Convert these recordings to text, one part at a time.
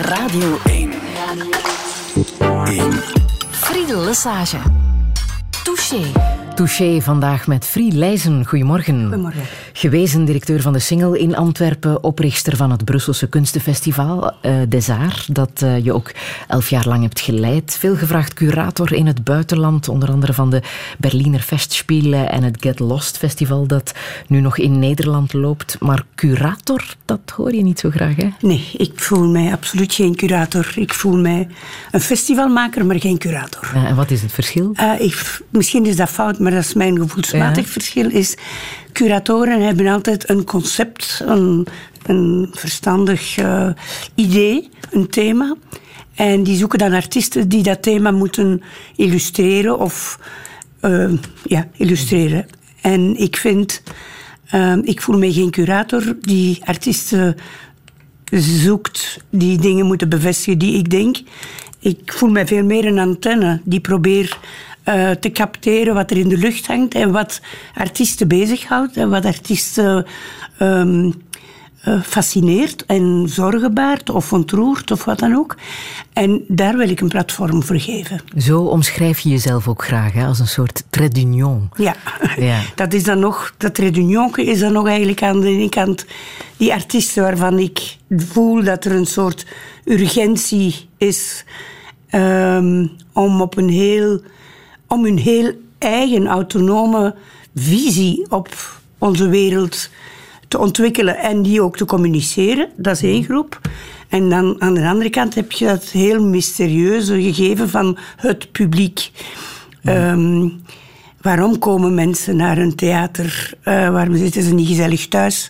Radio 1. 1. Friedel Lesage. Touché. Touché vandaag met Frie Leijzen. Goedemorgen. Goedemorgen. Gewezen directeur van de Singel in Antwerpen, oprichter van het Brusselse Kunstenfestival uh, Des Arts, dat uh, je ook elf jaar lang hebt geleid. Veelgevraagd curator in het buitenland, onder andere van de Berliner Festspielen en het Get Lost Festival, dat nu nog in Nederland loopt. Maar curator, dat hoor je niet zo graag, hè? Nee, ik voel mij absoluut geen curator. Ik voel mij een festivalmaker, maar geen curator. Ja, en wat is het verschil? Uh, ik, misschien is dat fout, maar dat is mijn gevoelsmatig ja. verschil. Is, curatoren hebben altijd een concept, een, een verstandig uh, idee, een thema. En die zoeken dan artiesten die dat thema moeten illustreren of uh, ja, illustreren. En ik vind, uh, ik voel me geen curator die artiesten zoekt, die dingen moeten bevestigen die ik denk. Ik voel mij veel meer een antenne die probeert uh, te capteren wat er in de lucht hangt en wat artiesten bezighoudt en wat artiesten um, uh, fascineert en zorgen baart of ontroert of wat dan ook. En daar wil ik een platform voor geven. Zo omschrijf je jezelf ook graag, hè? als een soort trait d'union. Ja. ja, dat is dan nog, dat trait d'union is dan nog eigenlijk aan de ene kant die artiesten waarvan ik voel dat er een soort urgentie is um, om op een heel om hun heel eigen autonome visie op onze wereld te ontwikkelen en die ook te communiceren. Dat is één groep. En dan aan de andere kant heb je dat heel mysterieuze gegeven van het publiek. Um, waarom komen mensen naar een theater? Uh, waarom zitten ze niet gezellig thuis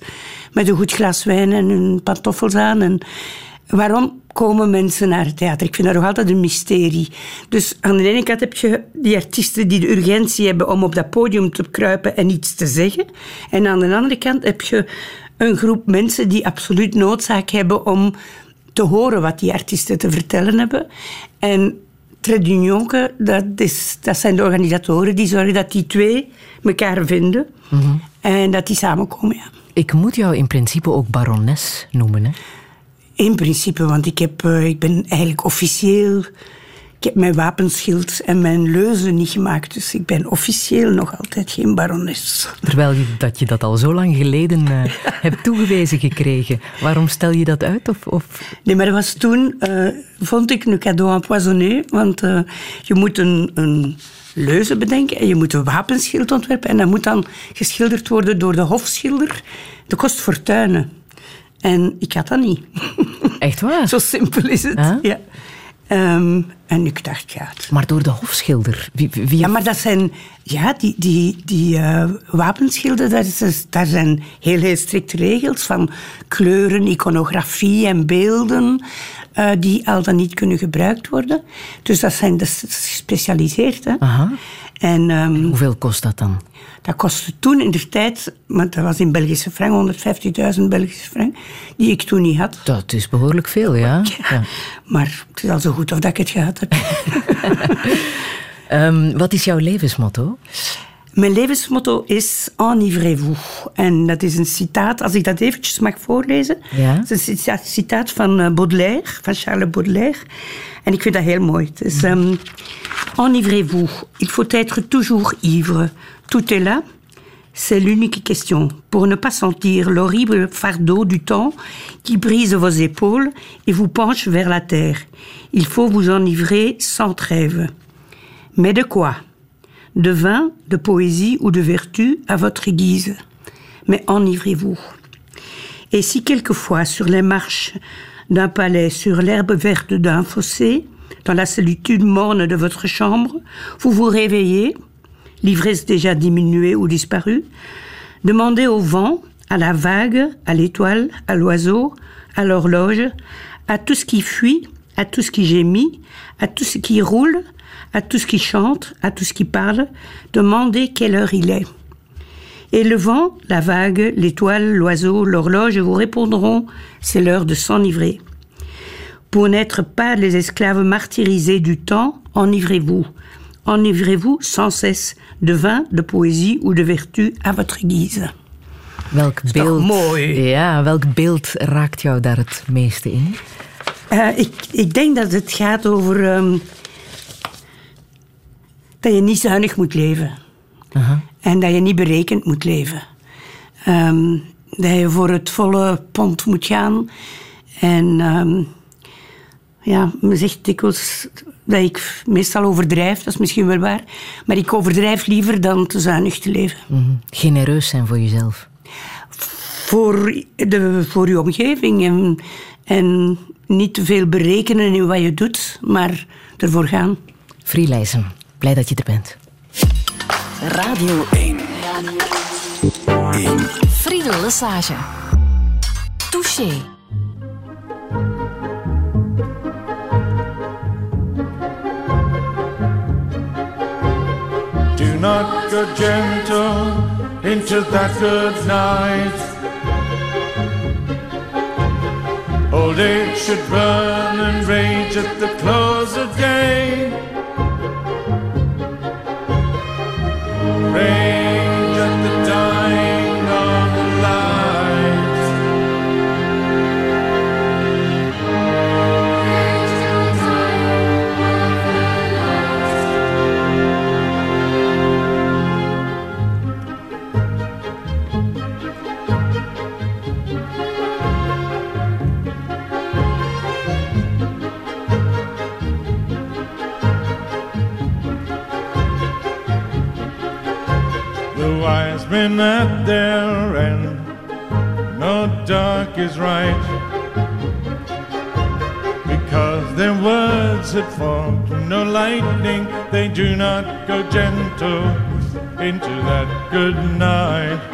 met een goed glas wijn en hun pantoffels aan? En waarom komen mensen naar het theater? Ik vind dat nog altijd een mysterie. Dus aan de ene kant heb je die artiesten die de urgentie hebben om op dat podium te kruipen en iets te zeggen. En aan de andere kant heb je een groep mensen die absoluut noodzaak hebben om te horen wat die artiesten te vertellen hebben. En d'Union, dat, is, dat zijn de organisatoren die zorgen dat die twee elkaar vinden mm -hmm. en dat die samenkomen. Ja. Ik moet jou in principe ook barones noemen, hè? In principe, want ik, heb, uh, ik ben eigenlijk officieel... Ik heb mijn wapenschild en mijn leuzen niet gemaakt. Dus ik ben officieel nog altijd geen barones. Terwijl je dat, je dat al zo lang geleden uh, hebt toegewezen gekregen. Waarom stel je dat uit? Of, of? Nee, maar dat was toen... Uh, vond ik een cadeau empoisonné. Want je moet een... een leuzen bedenken en je moet een wapenschild ontwerpen. En dat moet dan geschilderd worden door de hofschilder. Dat kost fortuinen. En ik had dat niet. Echt waar? Zo simpel is het. Huh? Ja. Um, en ik dacht, ja. Het... Maar door de hofschilder? Wie, wie... Ja, maar dat zijn... Ja, die, die, die uh, wapenschilden, daar, is, daar zijn heel, heel strikte regels van kleuren, iconografie en beelden uh, die al dan niet kunnen gebruikt worden. Dus dat zijn dat is gespecialiseerd. Hè. Aha. En, um, en hoeveel kost dat dan? Dat kostte toen in de tijd, maar dat was in Belgische frank, 150.000 Belgische frank, die ik toen niet had. Dat is behoorlijk veel, ja. ja. ja. Maar het is al zo goed of dat ik het gehad heb. um, wat is jouw levensmotto? Mijn levensmotto is Enivrez-vous. En dat is een citaat, als ik dat eventjes mag voorlezen. Ja? Het is een citaat van Baudelaire, van Charles Baudelaire. En ik vind dat heel mooi. Het is... Um, Enivrez-vous. Il faut être toujours ivre. Tout est là. C'est l'unique question. Pour ne pas sentir l'horrible fardeau du temps qui brise vos épaules et vous penche vers la terre. Il faut vous enivrer sans trêve. Mais de quoi De vin, de poésie ou de vertu à votre guise. Mais enivrez-vous. Et si quelquefois sur les marches d'un palais, sur l'herbe verte d'un fossé, dans la solitude morne de votre chambre, vous vous réveillez, l'ivresse déjà diminuée ou disparue, demandez au vent, à la vague, à l'étoile, à l'oiseau, à l'horloge, à tout ce qui fuit, à tout ce qui gémit, à tout ce qui roule, à tout ce qui chante, à tout ce qui parle, demandez quelle heure il est. Et le vent, la vague, l'étoile, l'oiseau, l'horloge vous répondront c'est l'heure de s'enivrer. Pour n'être pas les esclaves martyrisés du temps, enivrez-vous. Enivrez-vous sans cesse de vin, de poëzie ou de vertu à votre guise. Welk beeld, mooi? Ja, welk beeld raakt jou daar het meeste in? Eh, ik, ik denk dat het gaat over ehm, dat je niet zuinig moet leven. En dat je niet berekend moet leven. Ehm, dat je voor het volle pond moet gaan. En ehm, ja, men zegt dikwijls dat ik meestal overdrijf, dat is misschien wel waar. Maar ik overdrijf liever dan te zuinig te leven. Mhm. Genereus zijn voor jezelf. Voor, de, voor je omgeving. En, en niet te veel berekenen in wat je doet, maar ervoor gaan. Frielijzen, blij dat je er bent. Radio 1. 1. Friedel Lesage. Touché. Do not go gentle into that good night. Old age should burn and rage at the close of day. Rage wise men at their end, no dark is right. Because their words had formed no lightning, they do not go gentle into that good night.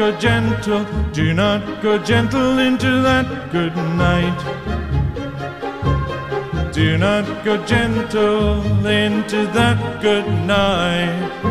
Go gentle, do not go gentle into that good night. Do not go gentle into that good night.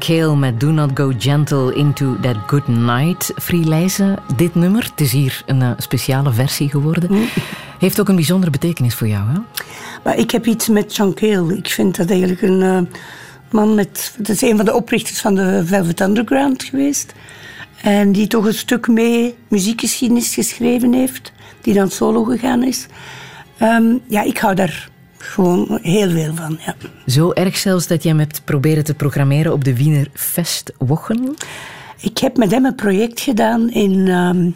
Cale met Do Not Go Gentle Into That Good Night. Free dit nummer, het is hier een uh, speciale versie geworden, mm. heeft ook een bijzondere betekenis voor jou, hè? Maar ik heb iets met John Cale. Ik vind dat eigenlijk een uh, man met... Dat is een van de oprichters van de Velvet Underground geweest. En die toch een stuk mee muziekgeschiedenis geschreven heeft. Die dan solo gegaan is. Um, ja, ik hou daar gewoon heel veel van, ja. Zo erg zelfs dat je hem hebt proberen te programmeren op de Wiener Festwochen? Ik heb met hem een project gedaan in, um,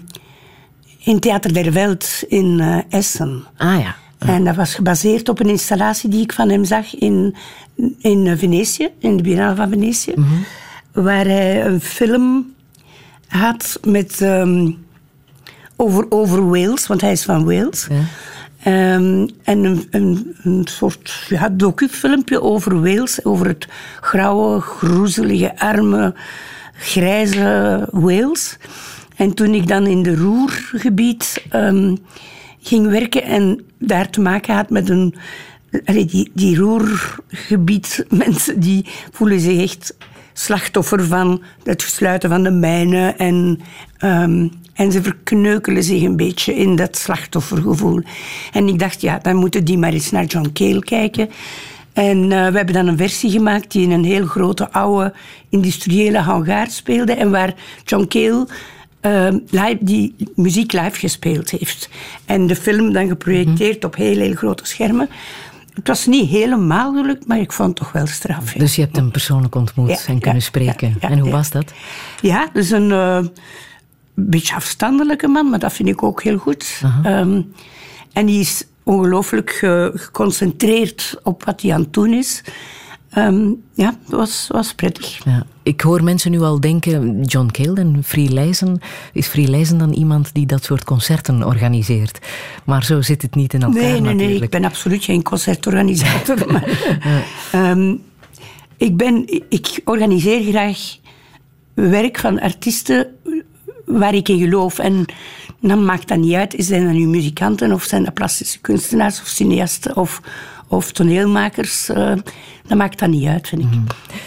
in Theater der Welt in uh, Essen. Ah ja. En dat was gebaseerd op een installatie die ik van hem zag in, in Venetië, in de Biennale van Venetië. Mm -hmm. Waar hij een film had met, um, over, over Wales, want hij is van Wales. Ja. Um, en een, een, een, soort ja, docufilmpje over Wales, over het grauwe, groezelige, arme, grijze Wales. En toen ik dan in de Roergebied um, ging werken en daar te maken had met een... Die, die Roergebied, mensen die voelen zich echt slachtoffer van het sluiten van de mijnen en... Um, en ze verkneukelen zich een beetje in dat slachtoffergevoel. En ik dacht, ja, dan moeten die maar eens naar John Cale kijken. En uh, we hebben dan een versie gemaakt die in een heel grote, oude, industriële hangar speelde. En waar John Cale uh, live, die muziek live gespeeld heeft. En de film dan geprojecteerd mm op heel, heel grote schermen. Het was niet helemaal gelukt, maar ik vond het toch wel straf. Dus je hebt hem persoonlijk ontmoet en kunnen spreken. en hoe was dat? Ja, dus een... Uh, beetje afstandelijke man, maar dat vind ik ook heel goed. Um, en die is ongelooflijk geconcentreerd op wat hij aan het doen is. Um, ja, dat was, was prettig. Ja. Ik hoor mensen nu al denken, John Cale en Freelezen, is Freelezen dan iemand die dat soort concerten organiseert? Maar zo zit het niet in elkaar Nee, nee, natuurlijk. nee, ik ben absoluut geen concertorganisator. maar, um, ik, ben, ik organiseer graag werk van artiesten waar ik in geloof. En dan maakt dat niet uit, zijn dat nu muzikanten of zijn dat plastische kunstenaars of cineasten of, of toneelmakers. Uh, dat maakt dat niet uit, vind ik. Mhm.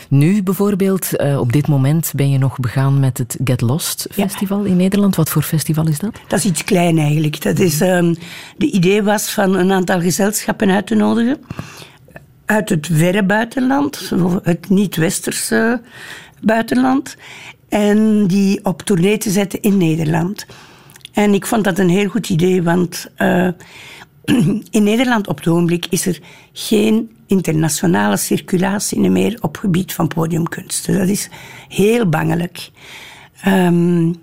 Nu bijvoorbeeld, uh, op dit moment ben je nog begaan met het Get Lost Festival in Nederland. Wat voor festival is dat? Dat is iets klein eigenlijk. Dat is, um, de idee was van een aantal gezelschappen uit te nodigen. Uit het verre buitenland, het niet-westerse buitenland en die op tournee te zetten in Nederland. En ik vond dat een heel goed idee, want uh, in Nederland op het ogenblik is er geen internationale circulatie meer op gebied van podiumkunst. Dus dat is heel bangelijk. Um,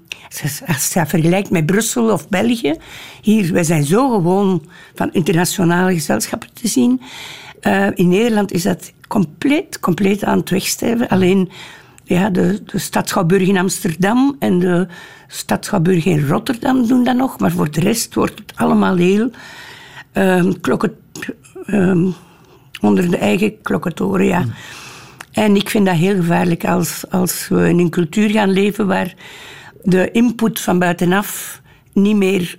als je vergelijkt met Brussel of België, hier, wij zijn zo gewoon van internationale gezelschappen te zien. Uh, in Nederland is dat compleet, compleet aan het wegsterven. Alleen ja, de, de Stadschouwburg in Amsterdam en de Stadschouwburg in Rotterdam doen dat nog. Maar voor de rest wordt het allemaal heel um, klokken, um, onder de eigen klokkentoren. Ja. En ik vind dat heel gevaarlijk als, als we in een cultuur gaan leven waar de input van buitenaf niet meer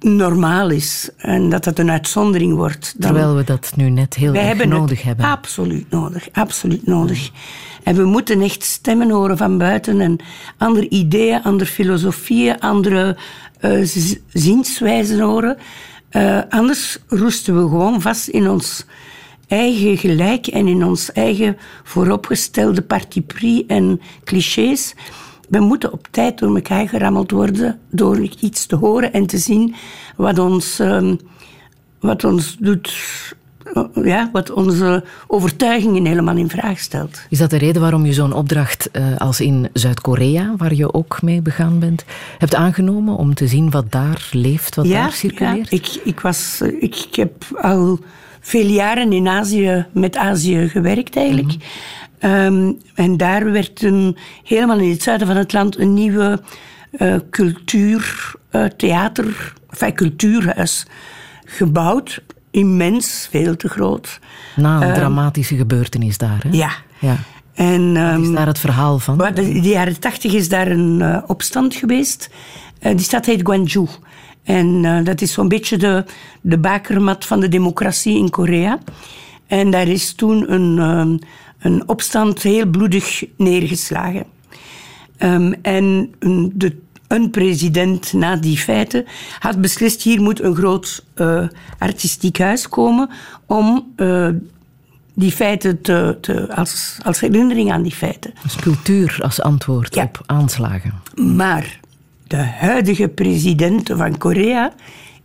normaal is en dat dat een uitzondering wordt. Terwijl we dat nu net heel erg nodig hebben. Absoluut nodig, absoluut nodig. En we moeten echt stemmen horen van buiten en andere ideeën, andere filosofieën, andere uh, zienswijzen horen. Uh, anders roesten we gewoon vast in ons eigen gelijk en in ons eigen vooropgestelde parti pris en clichés. We moeten op tijd door elkaar gerammeld worden door iets te horen en te zien wat ons, um, wat ons doet ja, wat onze overtuigingen helemaal in vraag stelt. Is dat de reden waarom je zo'n opdracht uh, als in Zuid-Korea, waar je ook mee begaan bent, hebt aangenomen om te zien wat daar leeft, wat daar circuleert? Ja, ik, ik, was, ik, ik heb al veel jaren in Azië met Azië gewerkt eigenlijk. Um, en daar werd een, helemaal in het zuiden van het land een nieuwe uh, cultuur, uh, theater, enfin, cultuurhuis gebouwd immens, veel te groot. Na een uh, dramatische gebeurtenis daar, hè? Ja. ja. En, um, is ehm, daar het verhaal van? In de jaren tachtig is daar een uh, opstand geweest. Uh, die stad heet Gwangju. En uh, dat is zo'n beetje de, de bakermat van de democratie in Korea. En daar is toen een, een opstand heel bloedig neergeslagen. Ehm, en de, een president na die feiten had beslist: hier moet een groot uh, artistiek huis komen om uh, die feiten te, te, als, als herinnering aan die feiten. Als cultuur, als antwoord op aanslagen. Maar de huidige president van Korea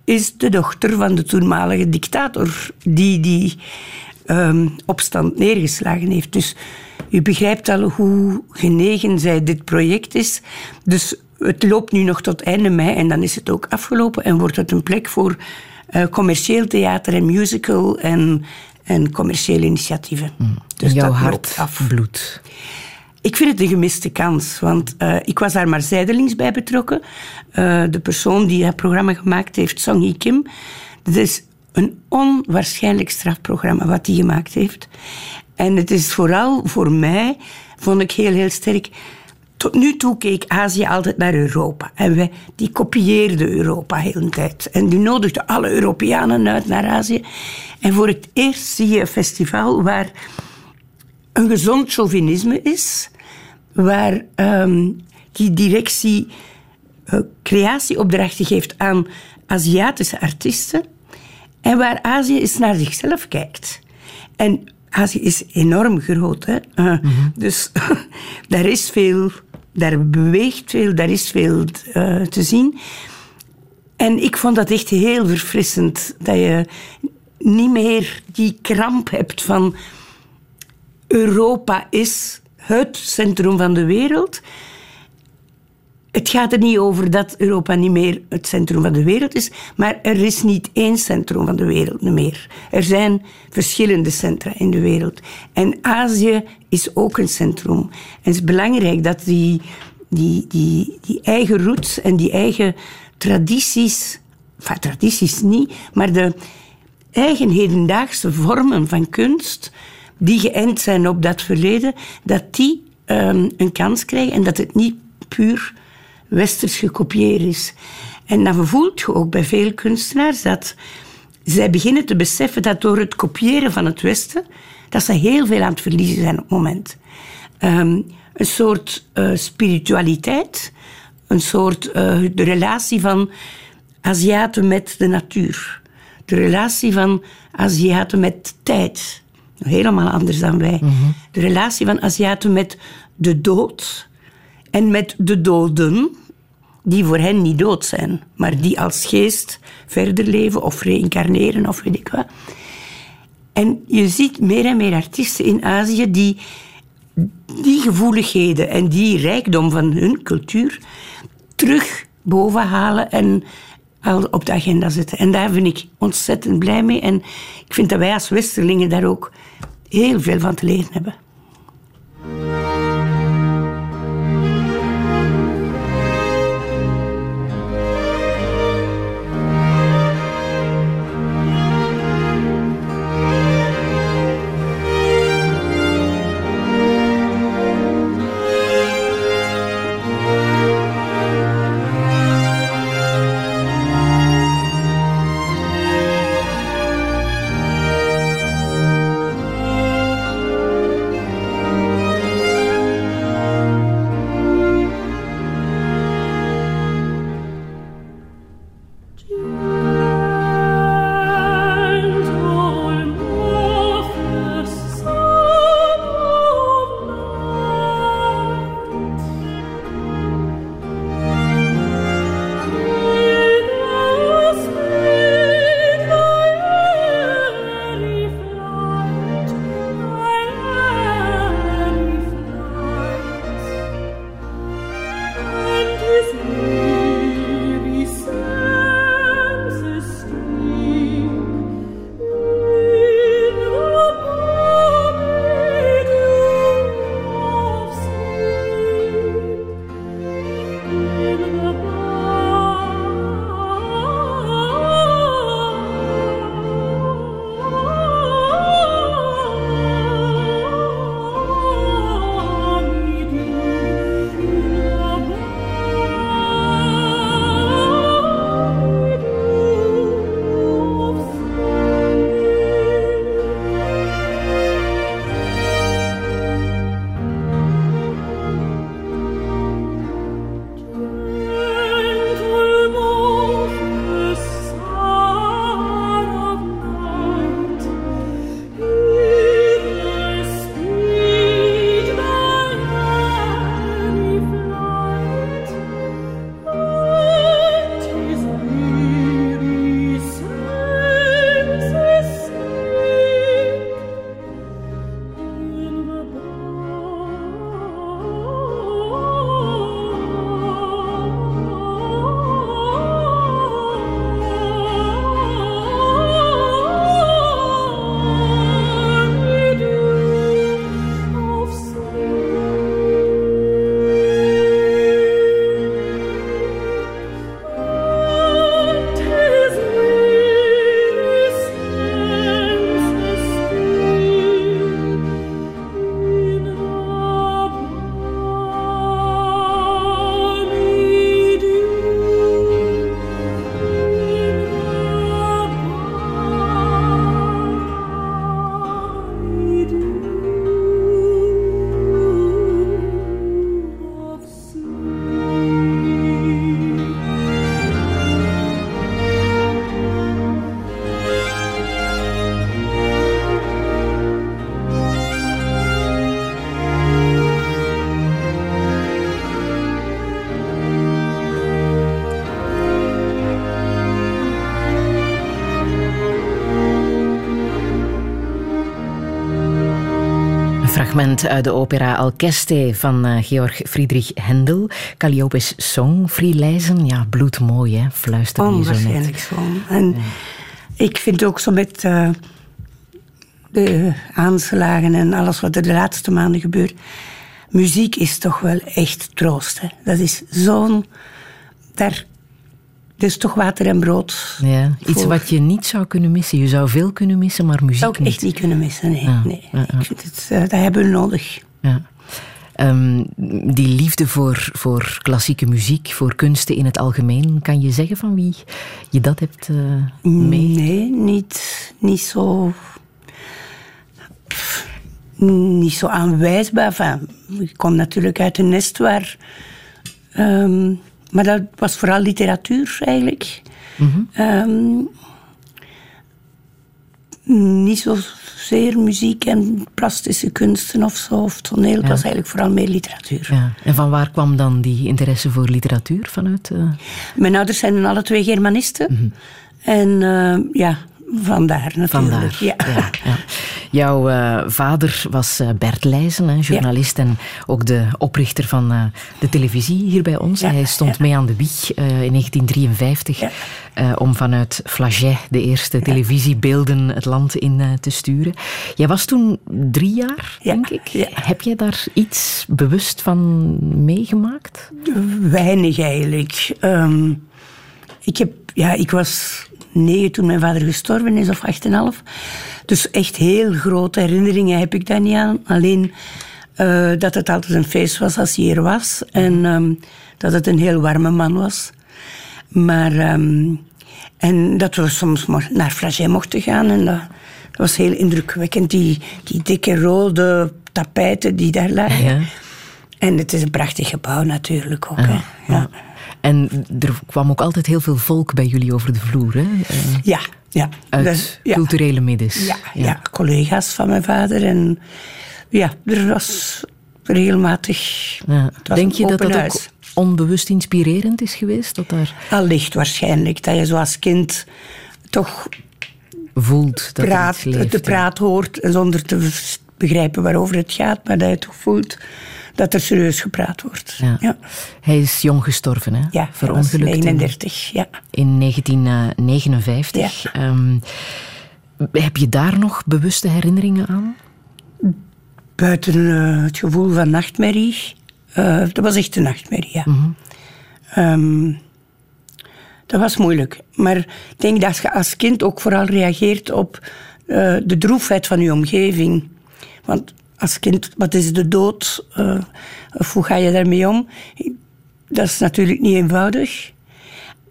is de dochter van de toenmalige dictator die die um, opstand neergeslagen heeft. Dus u begrijpt al hoe genegen zij dit project is. Dus het loopt nu nog tot einde mei en dan is het ook afgelopen en wordt het een plek voor uh, commercieel theater en musical en, en commerciële initiatieven. Mm. Dus jouw hart af. bloed. Ik vind het een gemiste kans, want uh, ik was daar maar zijdelings bij betrokken. Uh, de persoon die het programma gemaakt heeft, Song Hee Kim, dat is een onwaarschijnlijk strafprogramma wat hij gemaakt heeft. En het is vooral voor mij, vond ik heel, heel sterk. Tot nu toe keek Azië altijd naar Europa. En wij, die kopieerden Europa heel de tijd. En die nodigden alle Europeanen uit naar Azië. En voor het eerst zie je een festival waar een gezond chauvinisme is. Waar um, die directie uh, creatieopdrachten geeft aan Aziatische artiesten. En waar Azië eens naar zichzelf kijkt. En Azië is enorm groot. Hè? Uh, Dus daar is veel, daar beweegt veel, daar is veel uh, te zien. En ik vond dat echt heel verfrissend. Dat je niet meer die kramp hebt van Europa is het centrum van de wereld. Het gaat er niet over dat Europa niet meer het centrum van de wereld is, maar er is niet één centrum van de wereld meer. Er zijn verschillende centra in de wereld. En Azië is ook een centrum. En het is belangrijk dat die, die, die, die eigen roots en die eigen tradities, enfin tradities niet, maar de eigen hedendaagse vormen van kunst, die geënt zijn op dat verleden, dat die um, een kans krijgen en dat het niet puur westers gekopieerd is. En dan voelt je ook bij veel kunstenaars dat zij beginnen te beseffen dat door het kopiëren van het Westen, dat ze heel veel aan het verliezen zijn op het moment. Um, een soort uh, spiritualiteit, een soort uh, de relatie van Aziaten met de natuur, de relatie van Aziaten met tijd, helemaal anders dan wij, mm -hmm. de relatie van Aziaten met de dood en met de doden, die voor hen niet dood zijn, maar die als geest verder leven of reïncarneren of weet ik wat. En je ziet meer en meer artiesten in Azië die die gevoeligheden en die rijkdom van hun cultuur terug bovenhalen en op de agenda zetten. En daar ben ik ontzettend blij mee. En ik vind dat wij als Westerlingen daar ook heel veel van te leren hebben. Fragment uit de opera Alceste van uh, Georg Friedrich Händel. Calliope's Song, Frielijzen. Ja, bloedmooi, hè? Fluister je zo net. schoon. En ik vind ook zo met uh, de aanslagen en alles wat er de laatste maanden gebeurt... Muziek is toch wel echt troost. Hè? Dat is zo'n... Daar is toch water en brood. Ja, iets wat je niet zou kunnen missen. Je zou veel kunnen missen, maar muziek zou ik echt niet kunnen missen, nee. nee. Ik vind het, uh, dat hebben we nodig. Ja. Um, die liefde voor, voor klassieke muziek, voor kunsten in het algemeen, kan je zeggen van wie je dat hebt uh, mee? Nee, niet, niet zo. niet zo aanwijsbaar. Ik kom natuurlijk uit een nest waar. Um, maar dat was vooral literatuur eigenlijk. Mm -hmm. niet zozeer muziek en plastische kunsten of zo, of toneel. Het was eigenlijk vooral meer literatuur. Ja. En van waar kwam dan die interesse voor literatuur vanuit? Uh... Mijn ouders zijn alle twee Germanisten. Mm -hmm. En uh, ja, Vandaar natuurlijk. Vandaar, ja. ja, ja. Jouw uh, vader was uh, Bert Leijzen, hè, journalist en ook de oprichter van uh, de televisie hier bij ons. Hij stond mee aan de wieg in 1953 om vanuit Flaget de eerste televisiebeelden het land in te sturen. Jij was toen drie jaar, denk ik. Heb jij daar iets bewust van meegemaakt? Weinig eigenlijk. Um, ik, heb, ja, ik was negen toen mijn vader gestorven is, of acht en half. Dus echt heel grote herinneringen heb ik daar niet aan. Alleen uh, dat het altijd een feest was als hij er was. En um, dat het een heel warme man was. Maar... Um, en dat we soms naar Flagey mochten gaan. En dat, dat, was heel indrukwekkend. Die, die dikke rode tapijten die daar lagen. Ja. En het is een prachtig gebouw natuurlijk ook. Hè. Ja. En er kwam ook altijd heel veel volk bij jullie over de vloer, hè? Uh, ja, ja. Uit dus, ja. culturele middens. Ja, ja. ja, collega's van mijn vader. En ja, er was regelmatig... Ja. Denk je dat dat ook onbewust inspirerend is geweest? Dat daar... Allicht waarschijnlijk. Dat je zoals kind toch... Voelt dat praat, leeft, de praat hoort zonder te begrijpen waarover het gaat. Maar dat je toch voelt dat er serieus gepraat wordt. Ja. Hij is jong gestorven, hè? Ja, verongelukt 39, ja. In 1959. Ja. Um, heb je daar nog bewuste herinneringen aan? Buiten uh, het gevoel van nachtmerrie. Uh, dat was echt een nachtmerrie, ja. Mm -hmm. um, dat was moeilijk. Maar ik denk dat je als kind ook vooral reageert op uh, de droefheid van je omgeving. Want als kind, wat is de dood? Uh, of hoe ga je daarmee om? Dat is natuurlijk niet eenvoudig.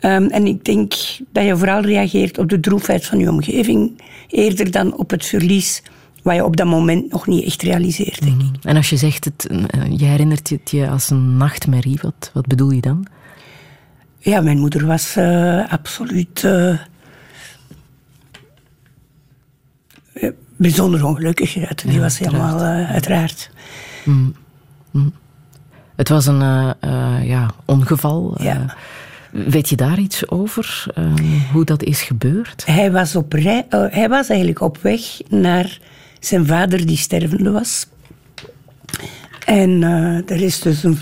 Um, en ik denk dat je vooral reageert op de droefheid van je omgeving, eerder dan op het verlies wat je op dat moment nog niet echt realiseert. Denk ik. Mm. En als je zegt, het, uh, je herinnert het je als een nachtmerrie, wat, wat bedoel je dan? Ja, mijn moeder was uh, absoluut bijzonder ongelukkig. Die was helemaal uiteraard. Mm. Mm. Het was een uh, uh, ja, ongeval. Ja. Weet je daar iets over? hoe dat is gebeurd? Hij was, op rij, hij was eigenlijk op weg naar zijn vader die stervende was. En er is dus een,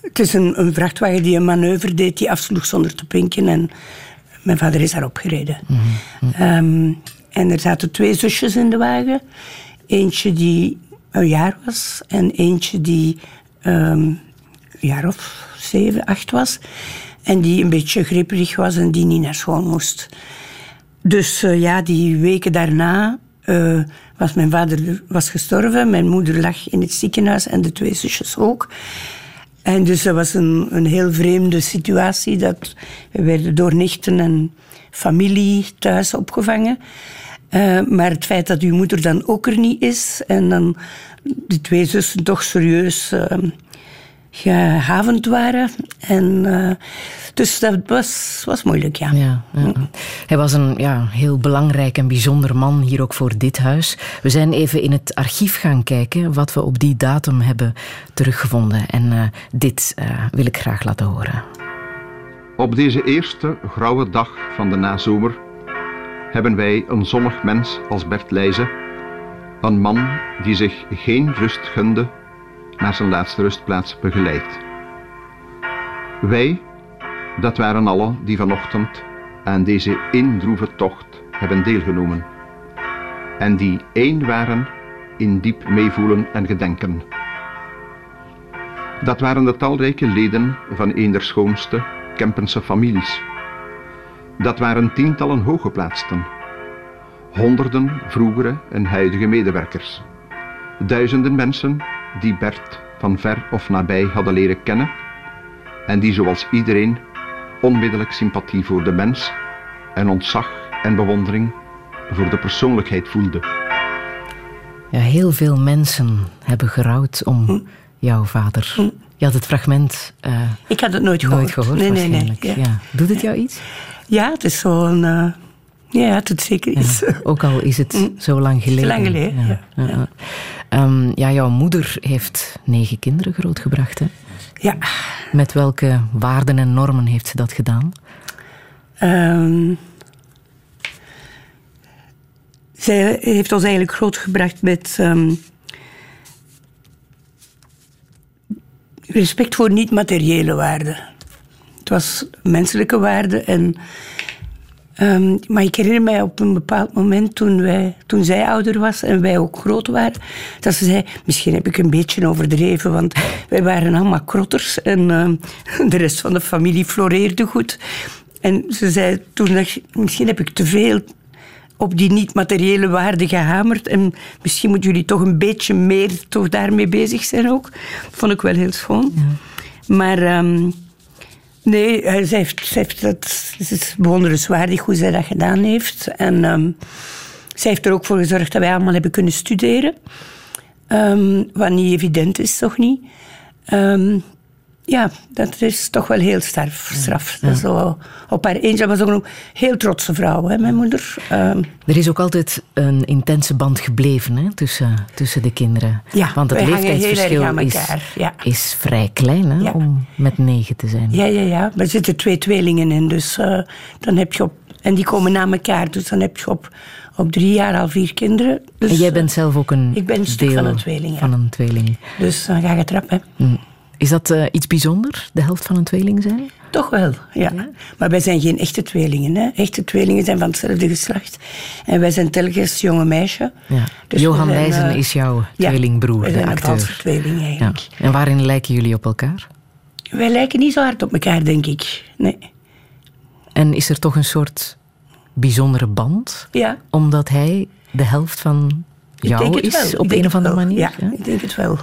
het is een, een, vrachtwagen die een manoeuvre deed die afsloeg zonder te pinken. En mijn vader is daarop gereden. Mm -hmm. um, en er zaten twee zusjes in de wagen. Eentje die een jaar was en eentje die um, een jaar of zeven, acht was. En die een beetje gripperig was en die niet naar school moest. Dus uh, ja, die weken daarna uh, was mijn vader was gestorven. Mijn moeder lag in het ziekenhuis en de twee zusjes ook. En dus dat was een, een heel vreemde situatie. Dat we werden door nichten en familie thuis opgevangen. Uh, maar het feit dat uw moeder dan ook er niet is en dan de twee zussen toch serieus uh, gehavend waren. En, uh, dus dat was, was moeilijk, ja. ja, ja. Hij was een ja, heel belangrijk en bijzonder man hier ook voor dit huis. We zijn even in het archief gaan kijken wat we op die datum hebben teruggevonden. En dit wil ik graag laten horen. Op deze eerste grauwe dag van de nazomer hebben wij een zonnig mens als Bert Leijzen Een man die zich geen rust gunde naar zijn laatste rustplaats begeleid. Wij, dat waren allen die vanochtend aan deze indroeve tocht hebben deelgenomen. En die één waren in diep meevoelen en gedenken. Dat waren de talrijke leden van een der schoonste Kempense families. Dat waren tientallen hooggeplaatsten, honderden vroegere en huidige medewerkers, duizenden mensen die Bert van ver of nabij hadden leren kennen en die zoals iedereen onmiddellijk sympathie voor de mens en ontzag en bewondering voor de persoonlijkheid voelden. Ja, heel veel mensen hebben gerouwd om hm. jouw vader. Hm. Je had het fragment. Uh, ik had het nooit gehoord. Nooit gehoord nee, nee, nee. Ja. Doet het jou iets? Ja, het is zo'n. Uh, ja, doet zeker iets. ook al is het hm. zo lang geleden. Lang geleden, ja. Um, ja, jouw moeder heeft negen kinderen grootgebracht, hè? Ja. Met welke waarden en normen heeft ze dat gedaan? Um, zij heeft ons eigenlijk grootgebracht met um, respect voor niet-materiële waarden. Het was menselijke waarden. En, um, maar ik herinner mij op een bepaald moment toen, wij, toen zij ouder was en wij ook groot waren, dat ze zei: Misschien heb ik een beetje overdreven, want wij waren allemaal krotters en um, de rest van de familie floreerde goed. En ze zei toen: Misschien heb ik te veel op die niet-materiële waarden gehamerd. En misschien moeten jullie toch een beetje meer toch daarmee bezig zijn ook. Dat vond ik wel heel schoon. Maar um, nee, zij heeft, zij heeft dat, het is bewonderenswaardig hoe zij dat gedaan heeft. En um, zij heeft er ook voor gezorgd dat wij allemaal hebben kunnen studeren. Um, wat niet evident is, toch niet? Ja, dat is toch wel heel straf. Ja. Zo, op haar eentje was ook een heel trotse vrouw, hè, mijn moeder. Um, er is ook altijd een intense band gebleven hè, tussen, tussen de kinderen. Ja, Want het leeftijdsverschil is, ja. is vrij klein hè, om met negen te zijn. Ja, ja, ja. er zitten twee tweelingen in. Dus uh, dan heb je op, en die komen na elkaar. Dus dan heb je op, op drie jaar al vier kinderen. Dus, en jij bent zelf ook een ik ben een deel van een tweeling. Van een tweeling. Dus dan ga je trappen. Mm. Is dat uh, iets bijzonders, de helft van een tweeling zijn? Toch wel, ja. ja. Maar wij zijn geen echte tweelingen. Hè. Echte tweelingen zijn van hetzelfde geslacht. En wij zijn telkens jonge meisje. Ja. Dus Johan Wijzen uh, is jouw tweelingbroer, ja, de acteur. een tweeling eigenlijk. Ja. En waarin lijken jullie op elkaar? Wij lijken niet zo hard op elkaar, denk ik. Nee. En is er toch een soort bijzondere band? Ja. Omdat hij de helft van jou is, op een of andere manier? Ja, ik denk het wel.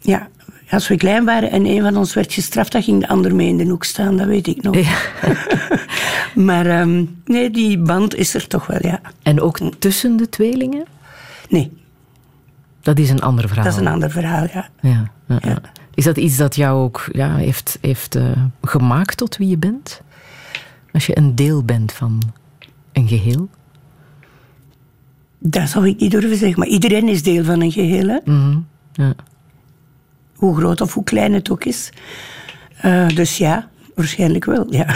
Ja, als we klein waren en een van ons werd gestraft, dan ging de ander mee in de hoek staan, dat weet ik nog. Ja. maar um, nee, die band is er toch wel, ja. En ook tussen de tweelingen? Nee. Dat is een ander verhaal. Dat is een ander verhaal, ja. ja, ja, ja. Is dat iets dat jou ook ja, heeft, heeft uh, gemaakt tot wie je bent? Als je een deel bent van een geheel? Dat zou ik niet durven zeggen, maar iedereen is deel van een geheel. Hè? Mm -hmm. ja hoe groot of hoe klein het ook is. Uh, dus ja, waarschijnlijk wel, ja.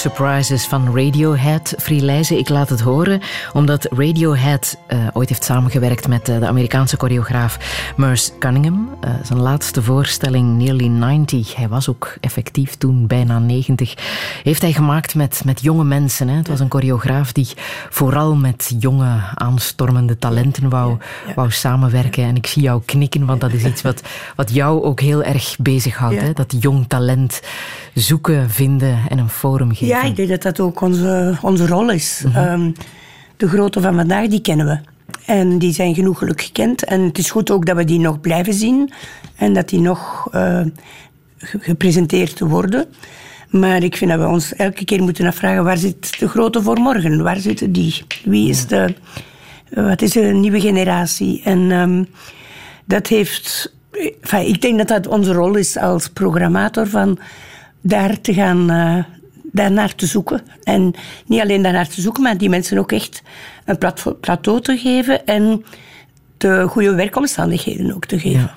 Surprises van Radiohead. Frielijze, ik laat het horen, omdat Radiohead uh, ooit heeft samengewerkt met uh, de Amerikaanse choreograaf Merce Cunningham. Uh, zijn laatste voorstelling, Nearly 90, hij was ook effectief toen bijna 90, heeft hij gemaakt met, met jonge mensen. Hè. Het was een choreograaf die vooral met jonge, aanstormende talenten wou, wou samenwerken. En ik zie jou knikken, want dat is iets wat, wat jou ook heel erg bezighoudt. Hè? Dat jong talent zoeken, vinden en een forum geven. Ja, ik denk dat dat ook onze, onze rol is. Mhm. Ehm, de grote van vandaag, die kennen we. En die zijn genoegelijk gekend. En het is goed ook dat we die nog blijven zien. En dat die nog uh, gepresenteerd worden. Maar ik vind dat we ons elke keer moeten afvragen... waar zit de grote voor morgen? Waar zitten die? Wie is de... Wat is de nieuwe generatie? En ehm, dat heeft... Enfin, ik denk dat dat onze rol is als programmator... van daar te gaan, uh, daarnaar te zoeken. En niet alleen daarnaar te zoeken, maar die mensen ook echt een plateau te geven en de goede werkomstandigheden ook te geven.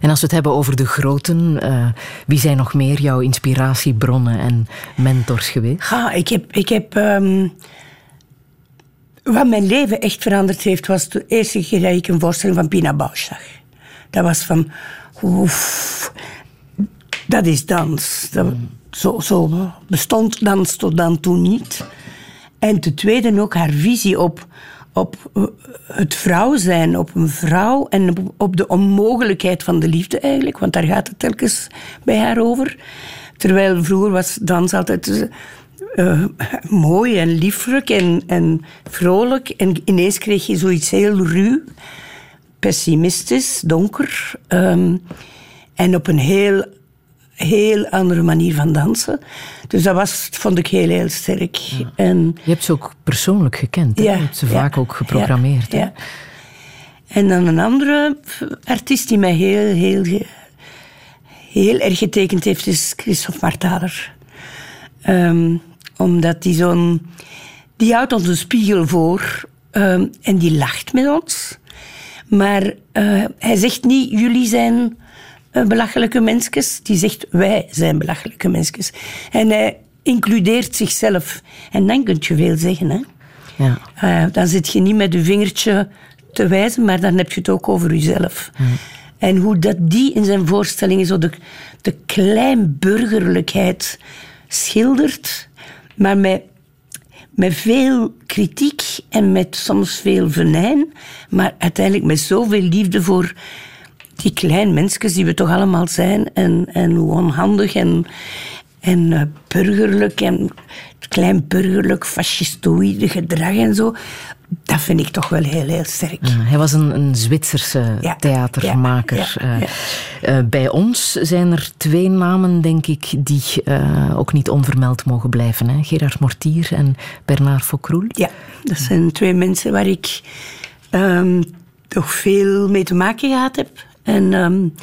En als we het hebben over de groten, uh, wie zijn nog meer jouw inspiratiebronnen en mentors geweest? Ja, ik heb. Ik heb um, wat mijn leven echt veranderd heeft, was de eerste keer dat ik een voorstelling van Pina Bausch zag. Dat was van. Oef, dat is dans. Zo, zo bestond dans tot dan toe niet. En ten tweede ook haar visie op, op het vrouw zijn, op een vrouw en op, de onmogelijkheid van de liefde eigenlijk, want daar gaat het telkens bij haar over. Terwijl vroeger was dans altijd uh, mooi en lieflijk en, en vrolijk. En ineens kreeg je zoiets heel ruw, pessimistisch, donker. Um, en op een heel heel andere manier van dansen. Dus dat was, vond ik heel, heel sterk. En, je hebt ze ook persoonlijk gekend. Ja, je hebt ze vaak ook geprogrammeerd. Ja, En dan een andere artiest die mij heel, heel, heel erg getekend heeft, is Christophe Martaler. Um, omdat die zo'n... Die houdt ons een spiegel voor um, en die lacht met ons. Maar uh, hij zegt niet, jullie zijn eh, belachelijke mensjes. Die zegt, wij zijn belachelijke mensjes. En hij includeert zichzelf. En dan kun je veel zeggen. Hè? Ja. Uh, dan zit je niet met je vingertje te wijzen, maar dan heb je het ook over jezelf. En hoe dat die in zijn voorstellingen zo de, de kleinburgerlijkheid schildert, maar met, met veel kritiek en met soms veel venijn, maar uiteindelijk met zoveel liefde voor die kleine mensjes die we toch allemaal zijn. En, en hoe onhandig en, en uh, burgerlijk en klein burgerlijk fascistoïde gedrag en zo. Dat vind ik toch wel heel, heel sterk. hij was een, een Zwitserse theatermaker. Ja, uh, bij ons zijn er twee namen, denk ik, die uh, ook niet onvermeld mogen blijven. Hè? Gerard Mortier en Bernard Focroel. Ja, dat zijn twee mensen waar ik um, toch veel mee te maken gehad heb. En um,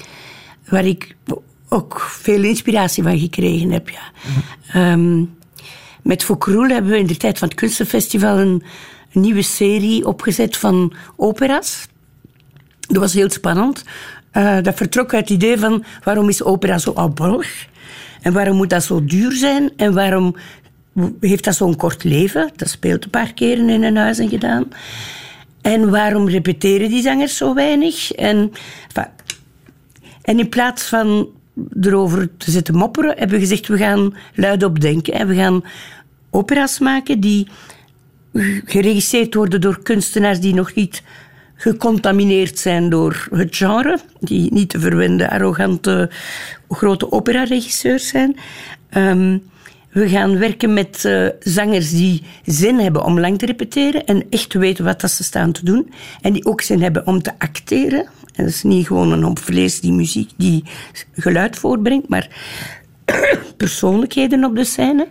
waar ik ook veel inspiratie van gekregen heb. Ja. Um, met Fokroel hebben we in de tijd van het Kunstenfestival een, nieuwe serie opgezet van opera's. Dat was heel spannend. Uh, dat vertrok uit het idee van waarom is opera zo oudbollig? En waarom moet dat zo duur zijn? En waarom heeft dat zo'n kort leven? Dat speelt een paar keren in een huis en gedaan. En waarom repeteren die zangers zo weinig? En, en in plaats van erover te zitten mopperen, hebben we gezegd, we gaan luid opdenken. En we gaan opera's maken die geregisseerd worden door kunstenaars die nog niet gecontamineerd zijn door het genre, die niet te verwende, arrogante, grote operaregisseurs zijn. Um, we gaan werken met uh, zangers die zin hebben om lang te repeteren en echt weten wat dat ze staan te doen. En die ook zin hebben om te acteren. En dat is niet gewoon een hoop vlees die muziek, die geluid voortbrengt, maar persoonlijkheden op de scène.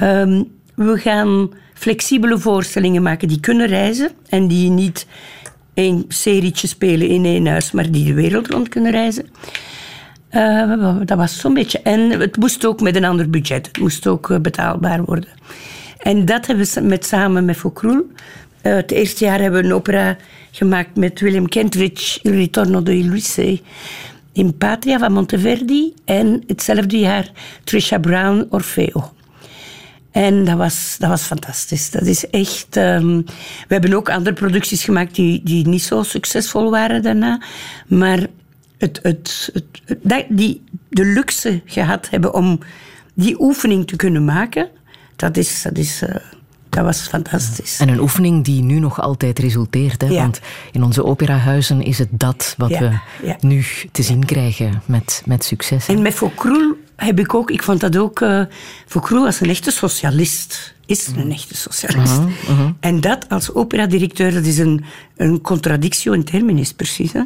Um, we gaan flexibele voorstellingen maken die kunnen reizen en die niet één serietje spelen in één huis, maar die de wereld rond kunnen reizen. Uh, dat was zo'n beetje. En het moest ook met een ander budget. Het moest ook uh, betaalbaar worden. En dat hebben we met, samen met Fokroel. Uh, het eerste jaar hebben we een opera gemaakt met William Kentridge, Il Ritorno de Ulisse, in Patria van Monteverdi. En hetzelfde jaar Trisha Brown, Orfeo. En dat was, dat was fantastisch. Dat is echt... ehm, we hebben ook andere producties gemaakt die, die niet zo succesvol waren daarna. Maar het, het, het, die de luxe gehad hebben om die oefening te kunnen maken, dat, is, dat, is, eh, dat was fantastisch. En een oefening die nu nog altijd resulteert. Hè? Ja. Want in onze operahuizen is het dat wat Ja, we ja. nu te zien krijgen met, met succes. hè. En met Foucroul heb ik ook, ik vond dat ook, eh Foucroul was een echte socialist. Is een echte socialist. En dat als operadirecteur, dat is een, een contradictio in terminis precies. Hè.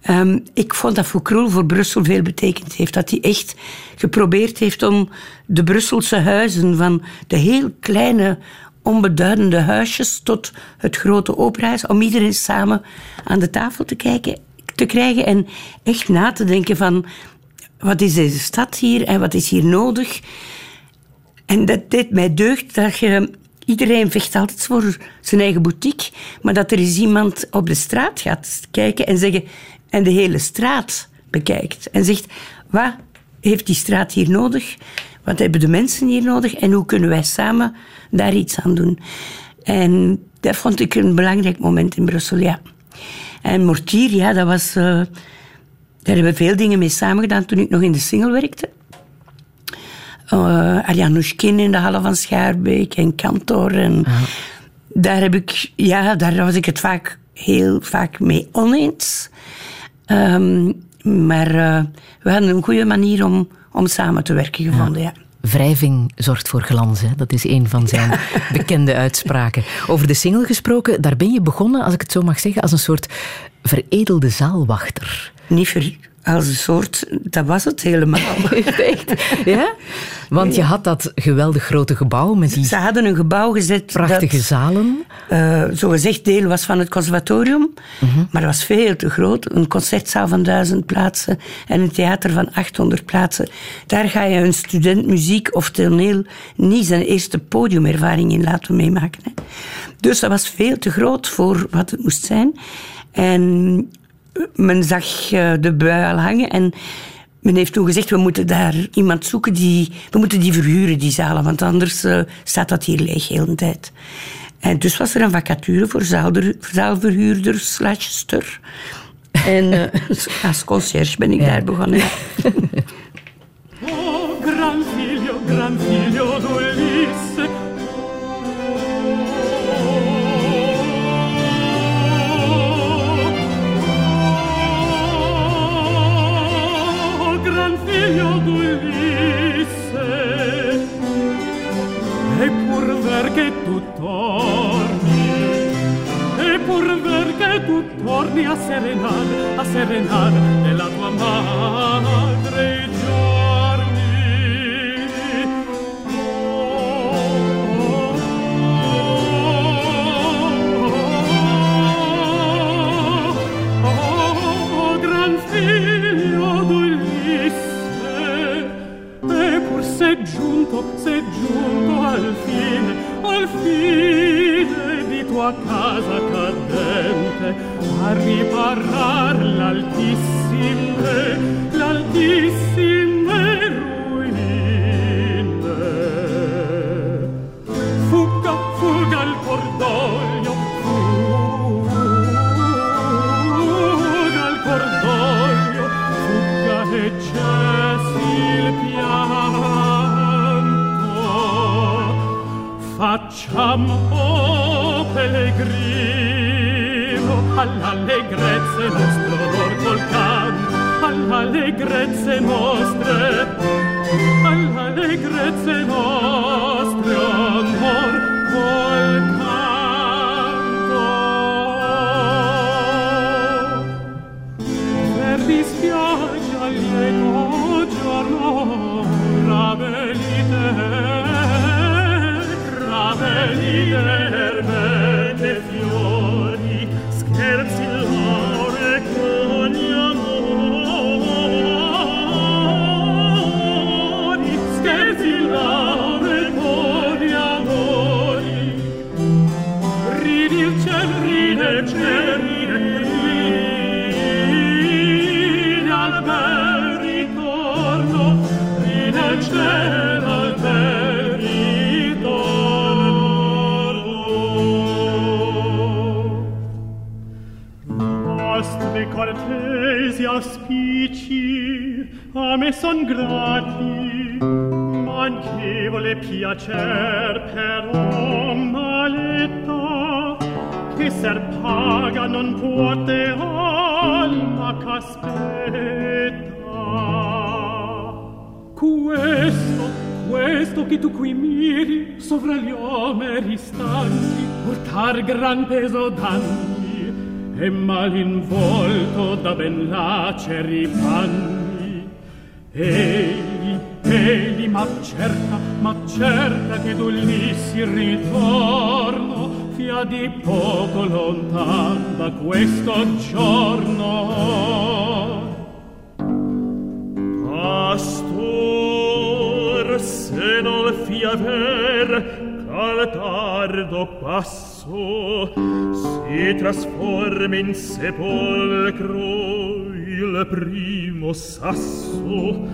Ehm, ik vond dat Foucroul voor Brussel veel betekend heeft. Dat hij echt geprobeerd heeft om de Brusselse huizen van de heel kleine onbeduidende huisjes tot het grote operahuis, om iedereen samen aan de tafel te, kijken, te krijgen en echt na te denken van wat is deze stad hier en wat is hier nodig. En dat deed mij deugd dat je... Iedereen vecht altijd voor zijn eigen boutique, maar dat er eens iemand op de straat gaat kijken en zeggen... En de hele straat bekijkt en zegt... Wat heeft die straat hier nodig? Wat hebben de mensen hier nodig? En hoe kunnen wij samen daar iets aan doen? En dat vond ik een belangrijk moment in Brussel. En Mortier, ja, dat was... eh, daar hebben we veel dingen mee samengedaan toen ik nog in de single werkte. Uh, Arjan Nushkin in de Halle van Schaarbeek en Kantor. En daar, heb ik, ja, daar was ik het vaak heel vaak mee oneens. Ehm, maar eh, we hadden een goede manier om, om samen te werken gevonden. Ja. Wrijving zorgt voor glans. Hè? Dat is een van zijn bekende uitspraken. Over de single gesproken, daar ben je begonnen, als ik het zo mag zeggen, als een soort veredelde zaalwachter. Niet ver, als een soort, dat was het helemaal. Echt? Ja? Want je had dat geweldig grote gebouw met die Ze hadden een gebouw gezet prachtige dat zalen. eh zogezegd deel was van het conservatorium. Maar dat was veel te groot. Een concertzaal van duizend plaatsen en een theater van 800 plaatsen. Daar ga je een student muziek of toneel niet zijn eerste podiumervaring in laten meemaken. Hè. Dus dat was veel te groot voor wat het moest zijn. En men zag eh, de bui al hangen en men heeft toen gezegd, we moeten daar iemand zoeken die... We moeten die verhuren, die zalen, want anders eh, staat dat hier leeg heel de tijd. En dus was er een vacature voor zaalder- zaalverhuurder slash stur. En eh, als conciërge ben ik daar begonnen. Oh, gran figlio, gran figlio io dolisse e pur ver che tu torni e pur ver che tu torni a serenar a serenar nella tua madre. trasforma in sepolcro il primo sasso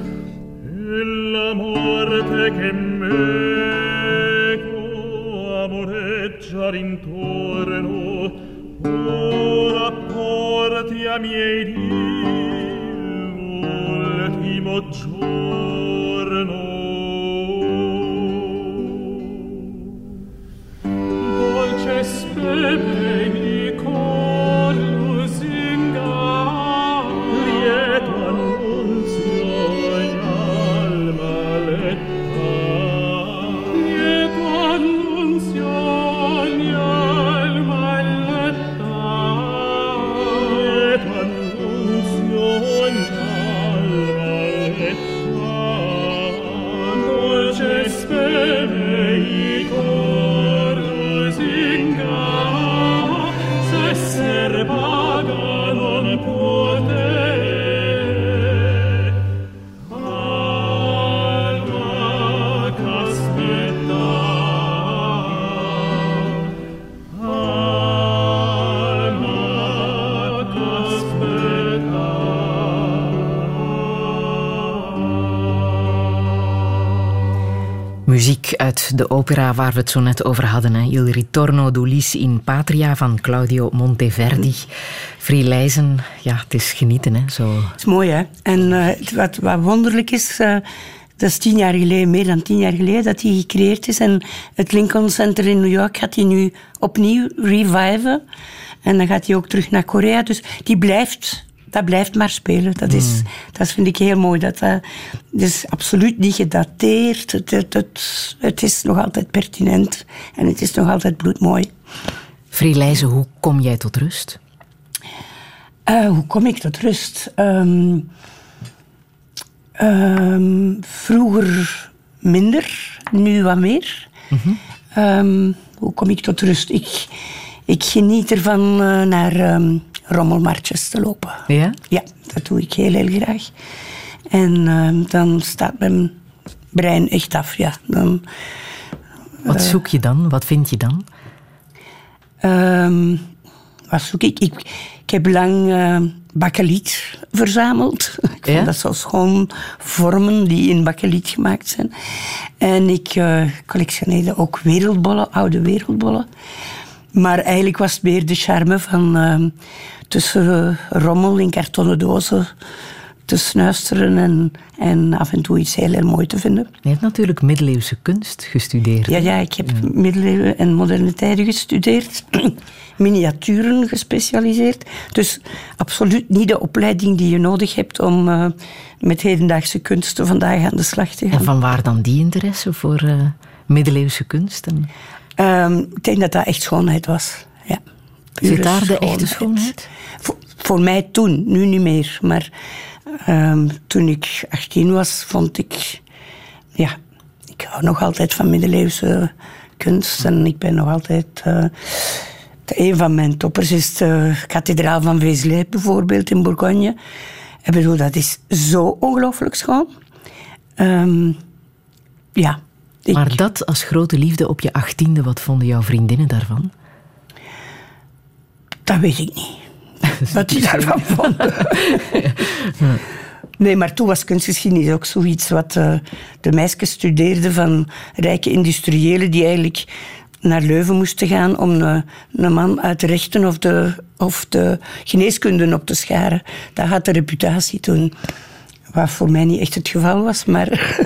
opera waar we het zo net over hadden. Hè. Il ritorno d'Ulisse in Patria van Claudio Monteverdi. Frielijzen, ja, het is genieten. Hè, zo. Het is mooi, hè. En uh, wat, wat wonderlijk is... Uh, dat is tien jaar geleden, meer dan tien jaar geleden, dat hij gecreëerd is. En het Lincoln Center in New York gaat hij nu opnieuw reviven. En dan gaat hij ook terug naar Korea. Dus die blijft dat blijft maar spelen. Dat, is, mm. dat vind ik heel mooi. Dat, uh, is absoluut niet gedateerd. Het, het, het, het, is nog altijd pertinent en het is nog altijd bloedmooi. Frielijze, hoe kom jij tot rust? Uh, hoe kom ik tot rust? Um, um, vroeger minder, nu wat meer. Mm -hmm. um, hoe kom ik tot rust? Ik, ik geniet ervan uh, naar rommelmartjes te lopen. Ja? Ja, dat doe ik heel, heel graag. En uh, dan staat mijn brein echt af, ja. Dan, wat uh, zoek je dan? Wat vind je dan? Um, wat zoek ik? Ik, ik heb lang uh, bakkeliet verzameld. ik ja? dat zo schoon vormen die in bakkeliet gemaakt zijn. En ik uh, collectioneerde ook wereldbollen, oude wereldbollen. Maar eigenlijk was het meer de charme van uh, tussen eh, rommel in kartonnen dozen te snuisteren en, en af en toe iets heel erg mooi te vinden. Je hebt natuurlijk middeleeuwse kunst gestudeerd. Ja, ja ik heb ja. middeleeuwen en moderne tijden gestudeerd. Miniaturen gespecialiseerd. Dus absoluut niet de opleiding die je nodig hebt om uh, met hedendaagse kunsten vandaag aan de slag te gaan. En van waar dan die interesse voor uh, middeleeuwse kunsten? Um, ik denk dat dat echt schoonheid was. Ja. Zit daar de echte schoonheid? Voor, voor, mij toen, nu niet meer. Maar um, toen ik 18 was, vond ik... Ja, ik hou nog altijd van middeleeuwse kunst. En ik ben nog altijd... Uh, een van mijn toppers is de kathedraal van Vézelay bijvoorbeeld in Bourgogne. Ik bedoel, dat is zo ongelooflijk schoon. Um, ja. Ik... Maar dat als grote liefde op je achttiende, wat vonden jouw vriendinnen daarvan? Dat weet ik niet. Wat die daarvan vonden. Nee, maar toen was kunstgeschiedenis ook zoiets wat uh, de meisjes studeerden van rijke industriëlen die eigenlijk naar Leuven moesten gaan om een, een man uit de rechten of de, of de geneeskunde op te scharen. Dat had de reputatie toen. Wat voor mij niet echt het geval was, maar...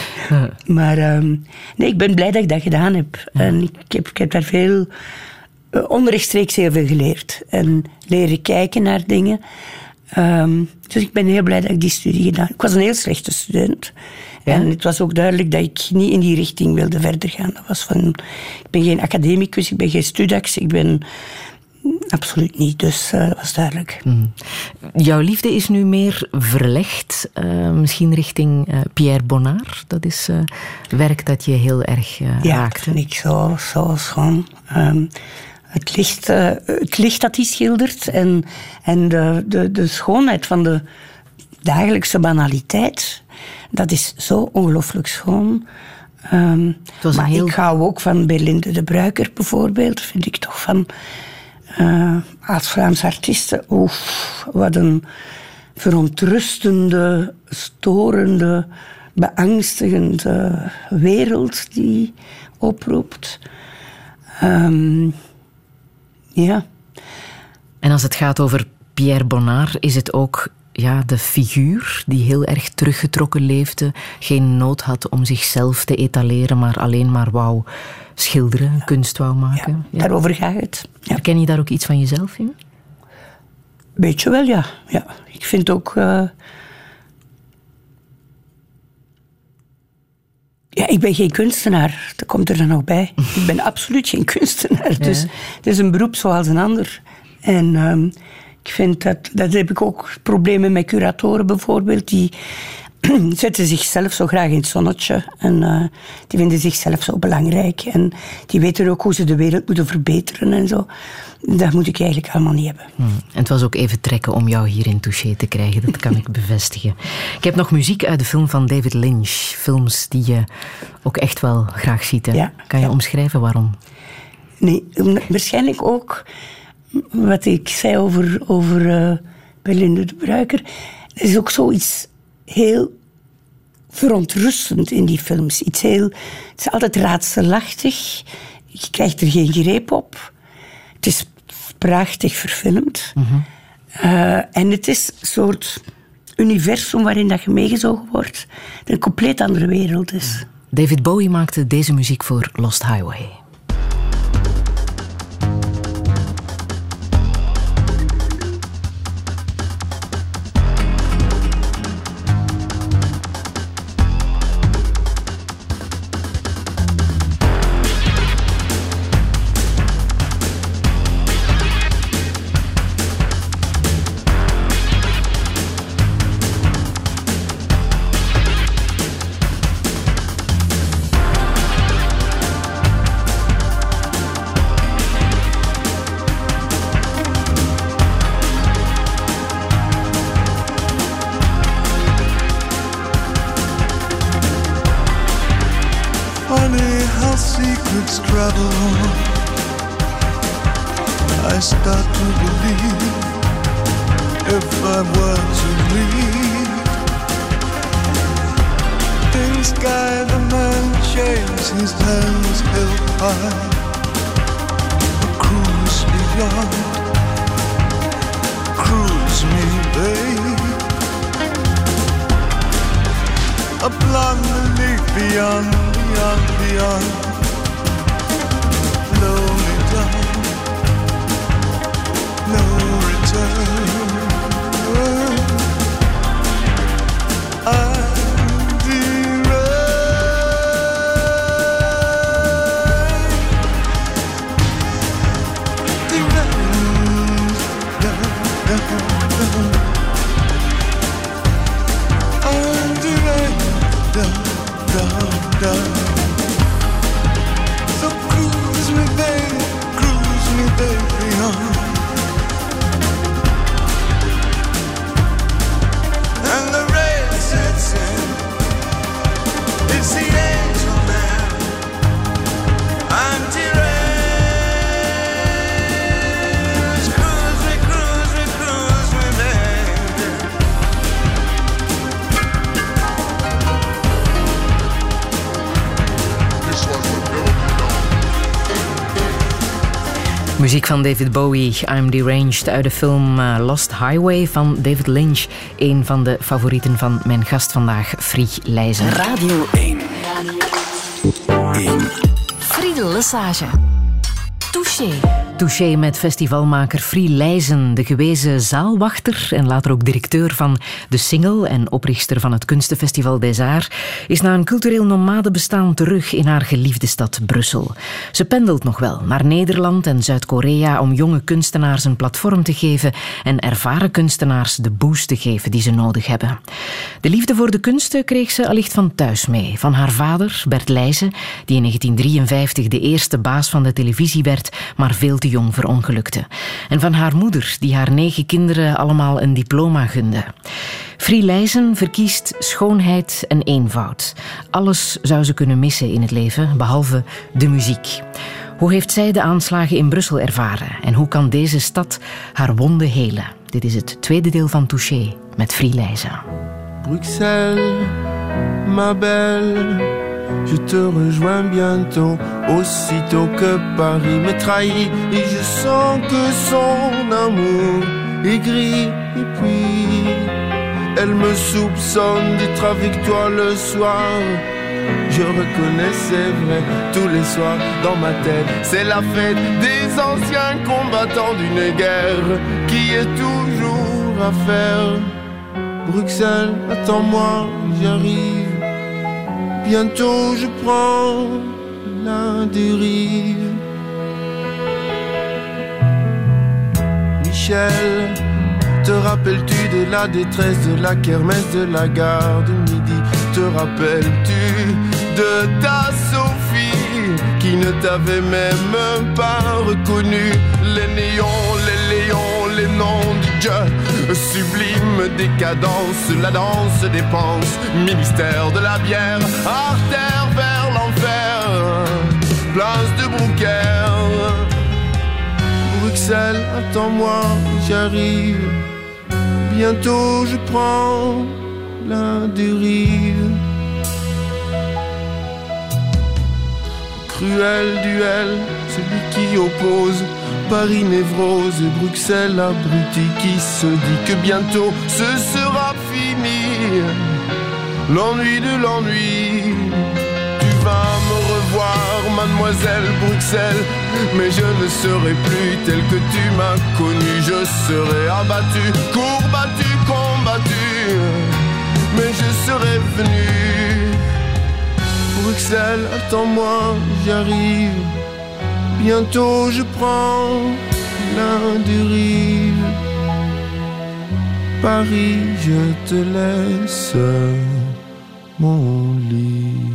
maar ehm, nee, ik ben blij dat ik dat gedaan heb. En ik heb, ik heb daar veel... Uh, onrechtstreeks heel veel geleerd. En leren kijken naar dingen. Um, dus ik ben heel blij dat ik die studie gedaan heb. Ik was een heel slechte student. En het was ook duidelijk dat ik niet in die richting wilde verder gaan. Dat was van, ik ben geen academicus, ik ben geen studax, ik ben absoluut niet. Dus uh, dat was duidelijk. Mm. Jouw liefde is nu meer verlegd, uh, misschien richting uh, Pierre Bonnard. Dat is werk dat je heel erg ja, raakt. Ja, ik zo, zo schoon. Um, het licht, het licht dat hij schildert en, en de, de, de schoonheid van de dagelijkse banaliteit dat is zo ongelooflijk schoon. Um, maar heel... ik hou ook van Berlinde de Bruiker bijvoorbeeld. Vind ik toch van... Uh, als Vlaams artiesten... Oef, wat een verontrustende, storende, beangstigende wereld die oproept. Um, ja. En als het gaat over Pierre Bonnard, is het ook ja, de figuur die heel erg teruggetrokken leefde, geen nood had om zichzelf te etaleren, maar alleen maar wou schilderen, kunst wou maken. Ja, Daarover gaat het. Ja. Herken je daar ook iets van jezelf in? Beetje wel, ja. ja. Ik vind ook. Uh... Ja, ik ben geen kunstenaar. Dat komt er dan nog bij. ik ben absoluut geen kunstenaar. Dus het is een beroep zoals een ander. En. Um, ik vind dat, dat heb ik ook problemen met curatoren bijvoorbeeld, die zetten zichzelf zo graag in het zonnetje. En uh, die vinden zichzelf zo belangrijk. En die weten ook hoe ze de wereld moeten verbeteren en zo. Dat moet ik eigenlijk allemaal niet hebben. Hmm. En het was ook even trekken om jou hier in Touché te krijgen. Dat kan ik bevestigen. Ik heb nog muziek uit de film van David Lynch. Films die je ook echt wel graag ziet. Hè? Ja, kan je omschrijven waarom? Nee, waarschijnlijk ook wat ik zei over, over uh, Belinda de Bruiker. Er is ook zoiets heel verontrustend in die films. Iets heel, het is altijd raadselachtig. Je krijgt er geen greep op. Het is prachtig verfilmd. uh, en het is een soort universum waarin dat je meegezogen wordt. Dat een compleet andere wereld is. David Bowie maakte deze muziek voor Lost Highway. Muziek van David Bowie, I'm Deranged, uit de film uh, Lost Highway van David Lynch. Een van de favorieten van mijn gast vandaag, Fried Leijzen. Radio 1. Radio 1. Friedel Lesage. Touché. Touché met festivalmaker Frie Leijzen, de gewezen zaalwachter en later ook directeur van De Single en oprichter van het Kunstenfestival des Arts, is na een cultureel nomadebestaan terug in haar geliefde stad Brussel. Ze pendelt nog wel naar Nederland en Zuid-Korea om jonge kunstenaars een platform te geven en ervaren kunstenaars de boost te geven die ze nodig hebben. De liefde voor de kunsten kreeg ze allicht van thuis mee, van haar vader Bert Leijzen, die in 1953 de eerste baas van de televisie werd, maar veel te jong verongelukte. En van haar moeder, die haar negen kinderen allemaal een diploma gunde. Frielijzen verkiest schoonheid en eenvoud. Alles zou ze kunnen missen in het leven, behalve de muziek. Hoe heeft zij de aanslagen in Brussel ervaren en hoe kan deze stad haar wonden helen? Dit is het tweede deel van Touché met Frielijzen. Bruxelles, ma belle. Je te rejoins bientôt, aussitôt que Paris me trahit. Et je sens que son amour est gris. Et puis, elle me soupçonne d'être avec toi le soir. Je reconnais, c'est vrai, tous les soirs dans ma tête, c'est la fête des anciens combattants d'une guerre qui est toujours à faire. Bruxelles, attends-moi, j'arrive. Bientôt je prends la dérive. Michel, te rappelles-tu de la détresse de la kermesse de la gare de midi? Te rappelles-tu de ta Sophie qui ne t'avait même pas reconnu? Les néons, les léons, les noms du Dieu Sublime décadence, la danse dépense Ministère de la bière, artère vers l'enfer Place de Brouquer Bruxelles, attends-moi, j'arrive. Bientôt je prends la dérive Cruel duel, celui qui oppose Paris névrose et Bruxelles abruti qui se dit que bientôt ce sera fini. L'ennui de l'ennui. Tu vas me revoir, mademoiselle Bruxelles, mais je ne serai plus tel que tu m'as connu. Je serai abattu, courbattu, combattu, mais je serai venu. Bruxelles, attends-moi, j'arrive. Bientôt je prends la dérive. Paris, je te laisse mon lit.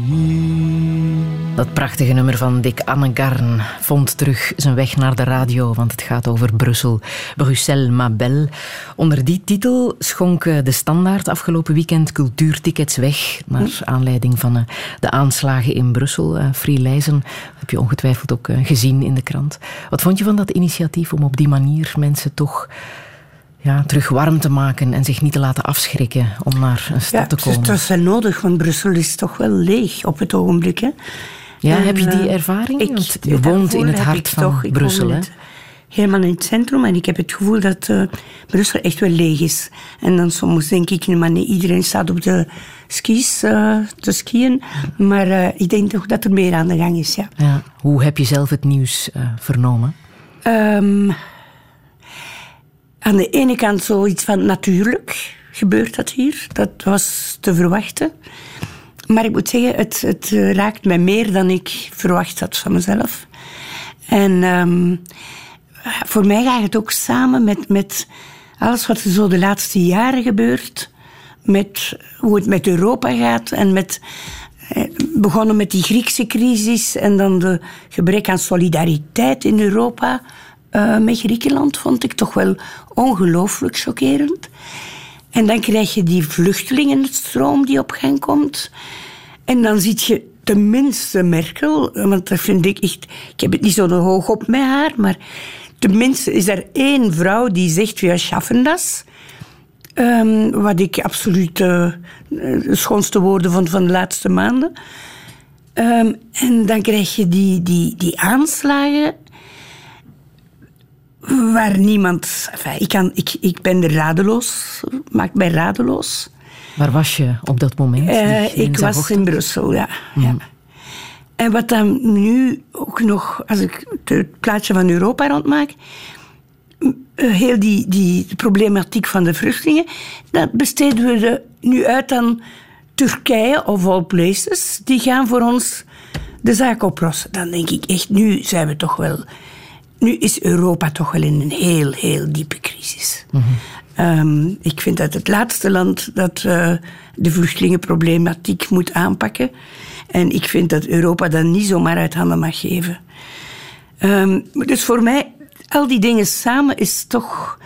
Dat prachtige nummer van Dick Annegarn vond terug zijn weg naar de radio, want het gaat over Brussel. Bruxelles, ma belle. Onder die titel schonk de Standaard afgelopen weekend cultuurtickets weg, naar aanleiding van eh, de aanslagen in Brussel. Eh, Free Leijzen heb je ongetwijfeld ook eh, gezien in de krant. Wat vond je van dat initiatief om op die manier mensen toch ja, terug warm te maken en zich niet te laten afschrikken om naar een stad te komen. Het was wel nodig, want Brussel is toch wel leeg op het ogenblik. Hè? Ja, heb je die ervaring? Ik, je woont in het hart van toch, Brussel, hè? Helemaal in het centrum en ik heb het gevoel dat uh, Brussel echt wel leeg is. En dan soms denk ik, maar nee, iedereen staat op de skis uh, te skiën. Maar uh, ik denk toch dat er meer aan de gang is, ja. ja. Hoe heb je zelf het nieuws vernomen? Um, aan de ene kant zoiets van natuurlijk gebeurt dat hier. Dat was te verwachten. Maar ik moet zeggen, het, het raakt mij meer dan ik verwacht had van mezelf. En um, voor mij gaat het ook samen met, met alles wat er zo de laatste jaren gebeurt. Met hoe het met Europa gaat en met eh, begonnen met die Griekse crisis en dan de gebrek aan solidariteit in Europa uh, met Griekenland, vond ik toch wel ongelooflijk chockerend. En dan krijg je die vluchtelingenstroom die op gang komt. En dan zie je tenminste Merkel, want dat vind ik echt... Ik heb het niet zo hoog op met haar, maar tenminste is er één vrouw die zegt, we schaffen dat. Um, wat ik absoluut uh, de schoonste woorden vond van de laatste maanden. Um, en dan krijg je die, die, die aanslagen waar niemand... Enfin, ik, kan, ik, ik ben radeloos, maakt mij radeloos. Waar was je op dat moment? Uh, ik was in Brussel, ja. ja. Mm. En wat dan nu ook nog, als ik het plaatje van Europa rondmaak, eh, heel die, die problematiek van de vluchtelingen, dat besteden we nu uit aan Turkije of all places. Die gaan voor ons de zaak oplossen. Dan denk ik echt, nu zijn we toch wel... Nu is Europa toch wel in een heel, heel diepe crisis. Ehm, ik vind dat het laatste land dat uh, de vluchtelingenproblematiek moet aanpakken. En ik vind dat Europa dat niet zomaar uit handen mag geven. Um, dus voor mij, al die dingen samen is toch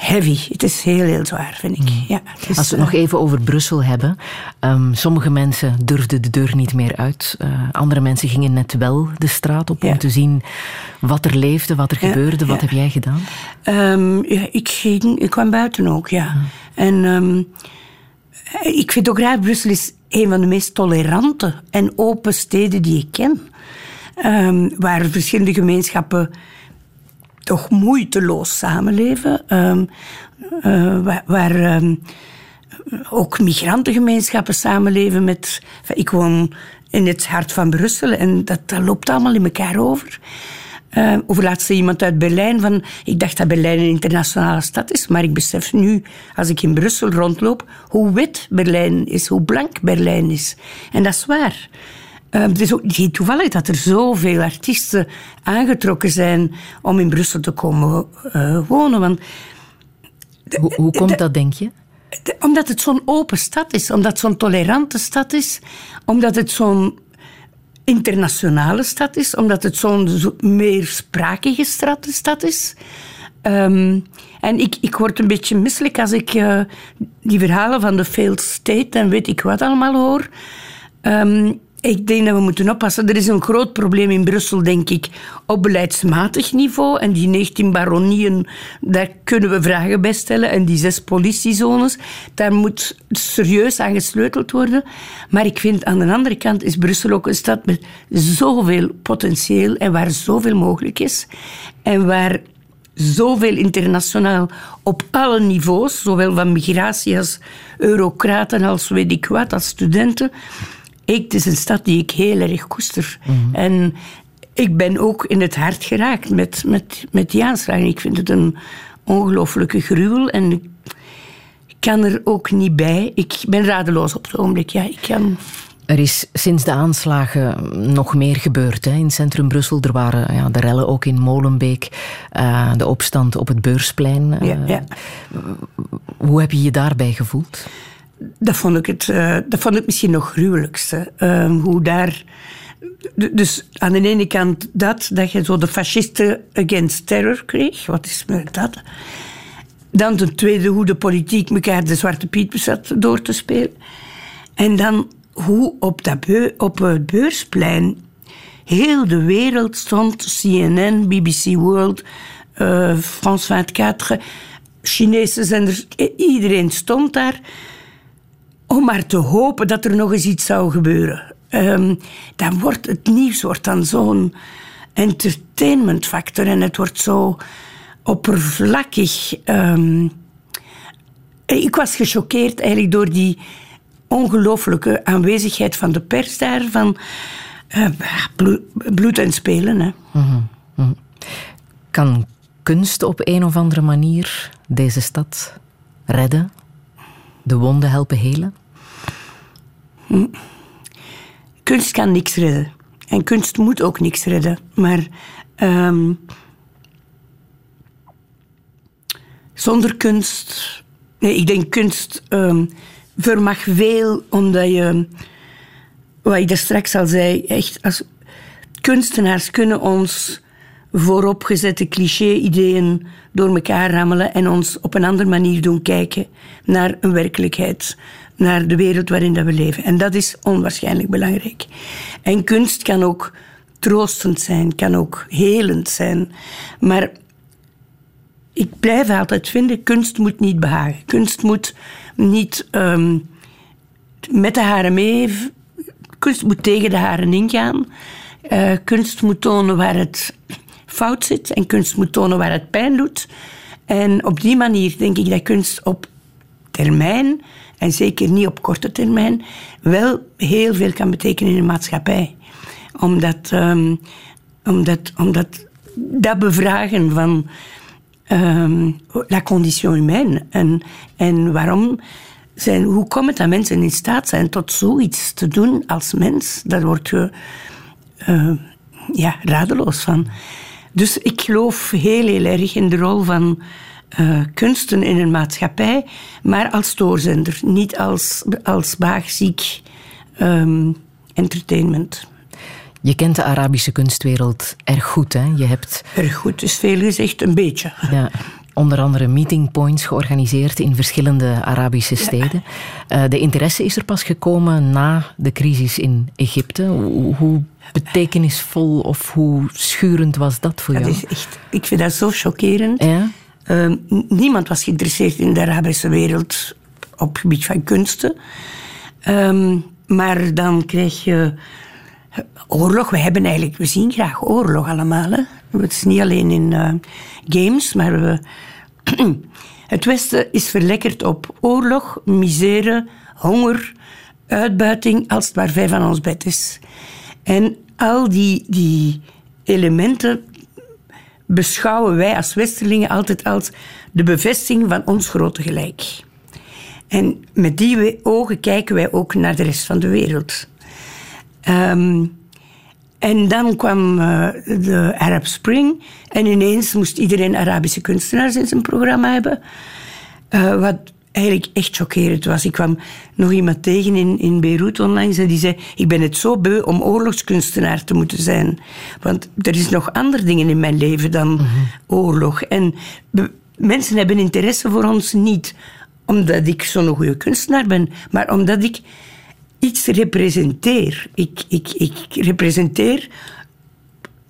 heavy. Het is heel, heel zwaar, vind ik. Hmm. Ja, Als we het nog even over Brussel hebben. Um, sommige mensen durfden de deur niet meer uit. Uh, andere mensen gingen net wel de straat op om te zien wat er leefde, wat er gebeurde. Wat heb jij gedaan? Um, ik, ging, ik kwam buiten ook, ja. En um, ik vind ook raar, Brussel is een van de meest tolerante en open steden die ik ken. waar verschillende gemeenschappen toch moeiteloos samenleven. Um, uh, waar, ehm, ook migrantengemeenschappen samenleven met... Ik woon in het hart van Brussel en dat, loopt allemaal in elkaar over. Uh, over laatst iemand uit Berlijn van... Ik dacht dat Berlijn een internationale stad is, maar ik besef nu, als ik in Brussel rondloop, hoe wit Berlijn is, hoe blank Berlijn is. En dat is waar. Uh, het is ook niet toevallig dat er zoveel artiesten aangetrokken zijn om in Brussel te komen uh, wonen. Want hoe, hoe komt dat, denk je? omdat het zo'n open stad is, omdat het zo'n tolerante stad is, omdat het zo'n internationale stad is, omdat het zo'n zo meersprakige stad is. Um, en ik, ik word een beetje misselijk als ik uh, die verhalen van de failed state en weet ik wat allemaal hoor. Um, ik denk dat we moeten oppassen. Er is een groot probleem in Brussel, denk ik, op beleidsmatig niveau. En die 19 baronieën, daar kunnen we vragen bij stellen. En die zes politiezones, daar moet serieus aan gesleuteld worden. Maar ik vind aan de andere kant is Brussel ook een stad met zoveel potentieel en waar zoveel mogelijk is. En waar zoveel internationaal op alle niveaus, zowel van migratie als eurocraten, als weet ik wat, als studenten ik, het is een stad die ik heel erg koester. Mhm. En ik ben ook in het hart geraakt met, met, met die aanslagen. Ik vind het een ongelooflijke gruwel en ik kan er ook niet bij. Ik ben radeloos op het ogenblik. Ja, ik kan... Er is sinds de aanslagen nog meer gebeurd hè, in centrum Brussel. Er waren ja, de rellen ook in Molenbeek, uh, de opstand op het Beursplein. Uh, ja, ja. Hoe heb je je daarbij gevoeld? Dat vond ik, het, uh, dat vond ik misschien nog gruwelijkste. Uh, hoe daar... Dus aan de ene kant dat, dat je zo de fascisten against terror kreeg. Wat is met dat? Dan ten tweede hoe de politiek elkaar de Zwarte Piet bezat door te spelen. En dan hoe op, dat beu op het beursplein heel de wereld stond. CNN, BBC World, uh, France 24, Chinese zenders. Iedereen stond daar om maar te hopen dat er nog eens iets zou gebeuren. Um, dan wordt het nieuws wordt dan zo'n entertainmentfactor en het wordt zo oppervlakkig. Um, ik was gechoqueerd eigenlijk door die ongelooflijke aanwezigheid van de pers daar, van uh, bloed en spelen. Hè. Mm -hmm. Kan kunst op een of andere manier deze stad redden? De wonden helpen helen? Hm. Kunst kan niks redden. En kunst moet ook niks redden. Maar um, zonder kunst. Nee, ik denk kunst um, vermag veel omdat je. Wat ik daar straks al zei, echt als kunstenaars kunnen ons vooropgezette cliché-ideeën door elkaar rammelen en ons op een andere manier doen kijken naar een werkelijkheid naar de wereld waarin dat we leven. En dat is onwaarschijnlijk belangrijk. En kunst kan ook troostend zijn, kan ook helend zijn. Maar ik blijf altijd vinden, kunst moet niet behagen. Kunst moet niet um, met de haren mee... Kunst moet tegen de haren ingaan. Uh, kunst moet tonen waar het fout zit en kunst moet tonen waar het pijn doet. En op die manier denk ik dat kunst op termijn, en zeker niet op korte termijn, wel heel veel kan betekenen in de maatschappij. Omdat, um, omdat, omdat dat bevragen van um, la condition humaine en, en waarom zijn, hoe komt het dat mensen in staat zijn tot zoiets te doen als mens? Daar word je uh, ja, radeloos van. Dus ik geloof heel, heel erg in de rol van uh, kunsten in een maatschappij, maar als stoorzender, niet als, als baagziek um, entertainment. Je kent de Arabische kunstwereld erg goed, hè? Je hebt... Erg goed, is veel gezegd, een beetje. Ja, onder andere meeting points georganiseerd in verschillende Arabische steden. Ja. Uh, de interesse is er pas gekomen na de crisis in Egypte. Hoe, hoe betekenisvol of hoe schurend was dat voor dat jou? Is echt, ik vind dat zo chockerend. Ja? Uh, niemand was geïnteresseerd in de Arabische wereld op het gebied van kunsten. Um, maar dan krijg je oorlog. We hebben eigenlijk, we zien graag oorlog allemaal. Hè? Het is niet alleen in uh, games, maar we, het Westen is verlekkerd op oorlog, misère, honger, uitbuiting, als het maar vijf van ons bed is. En al die, die elementen beschouwen wij als Westerlingen altijd als de bevestiging van ons grote gelijk. En met die ogen kijken wij ook naar de rest van de wereld. Um, en dan kwam uh, de Arab Spring en ineens moest iedereen Arabische kunstenaars in zijn programma hebben. Uh, wat eigenlijk echt chockerend was. Ik kwam nog iemand tegen in, in Beirut onlangs en die zei: Ik ben het zo beu om oorlogskunstenaar te moeten zijn. Want er is nog andere dingen in mijn leven dan mm -hmm. oorlog. En mensen hebben interesse voor ons niet omdat ik zo'n goede kunstenaar ben, maar omdat ik iets representeer. Ik, ik, ik representeer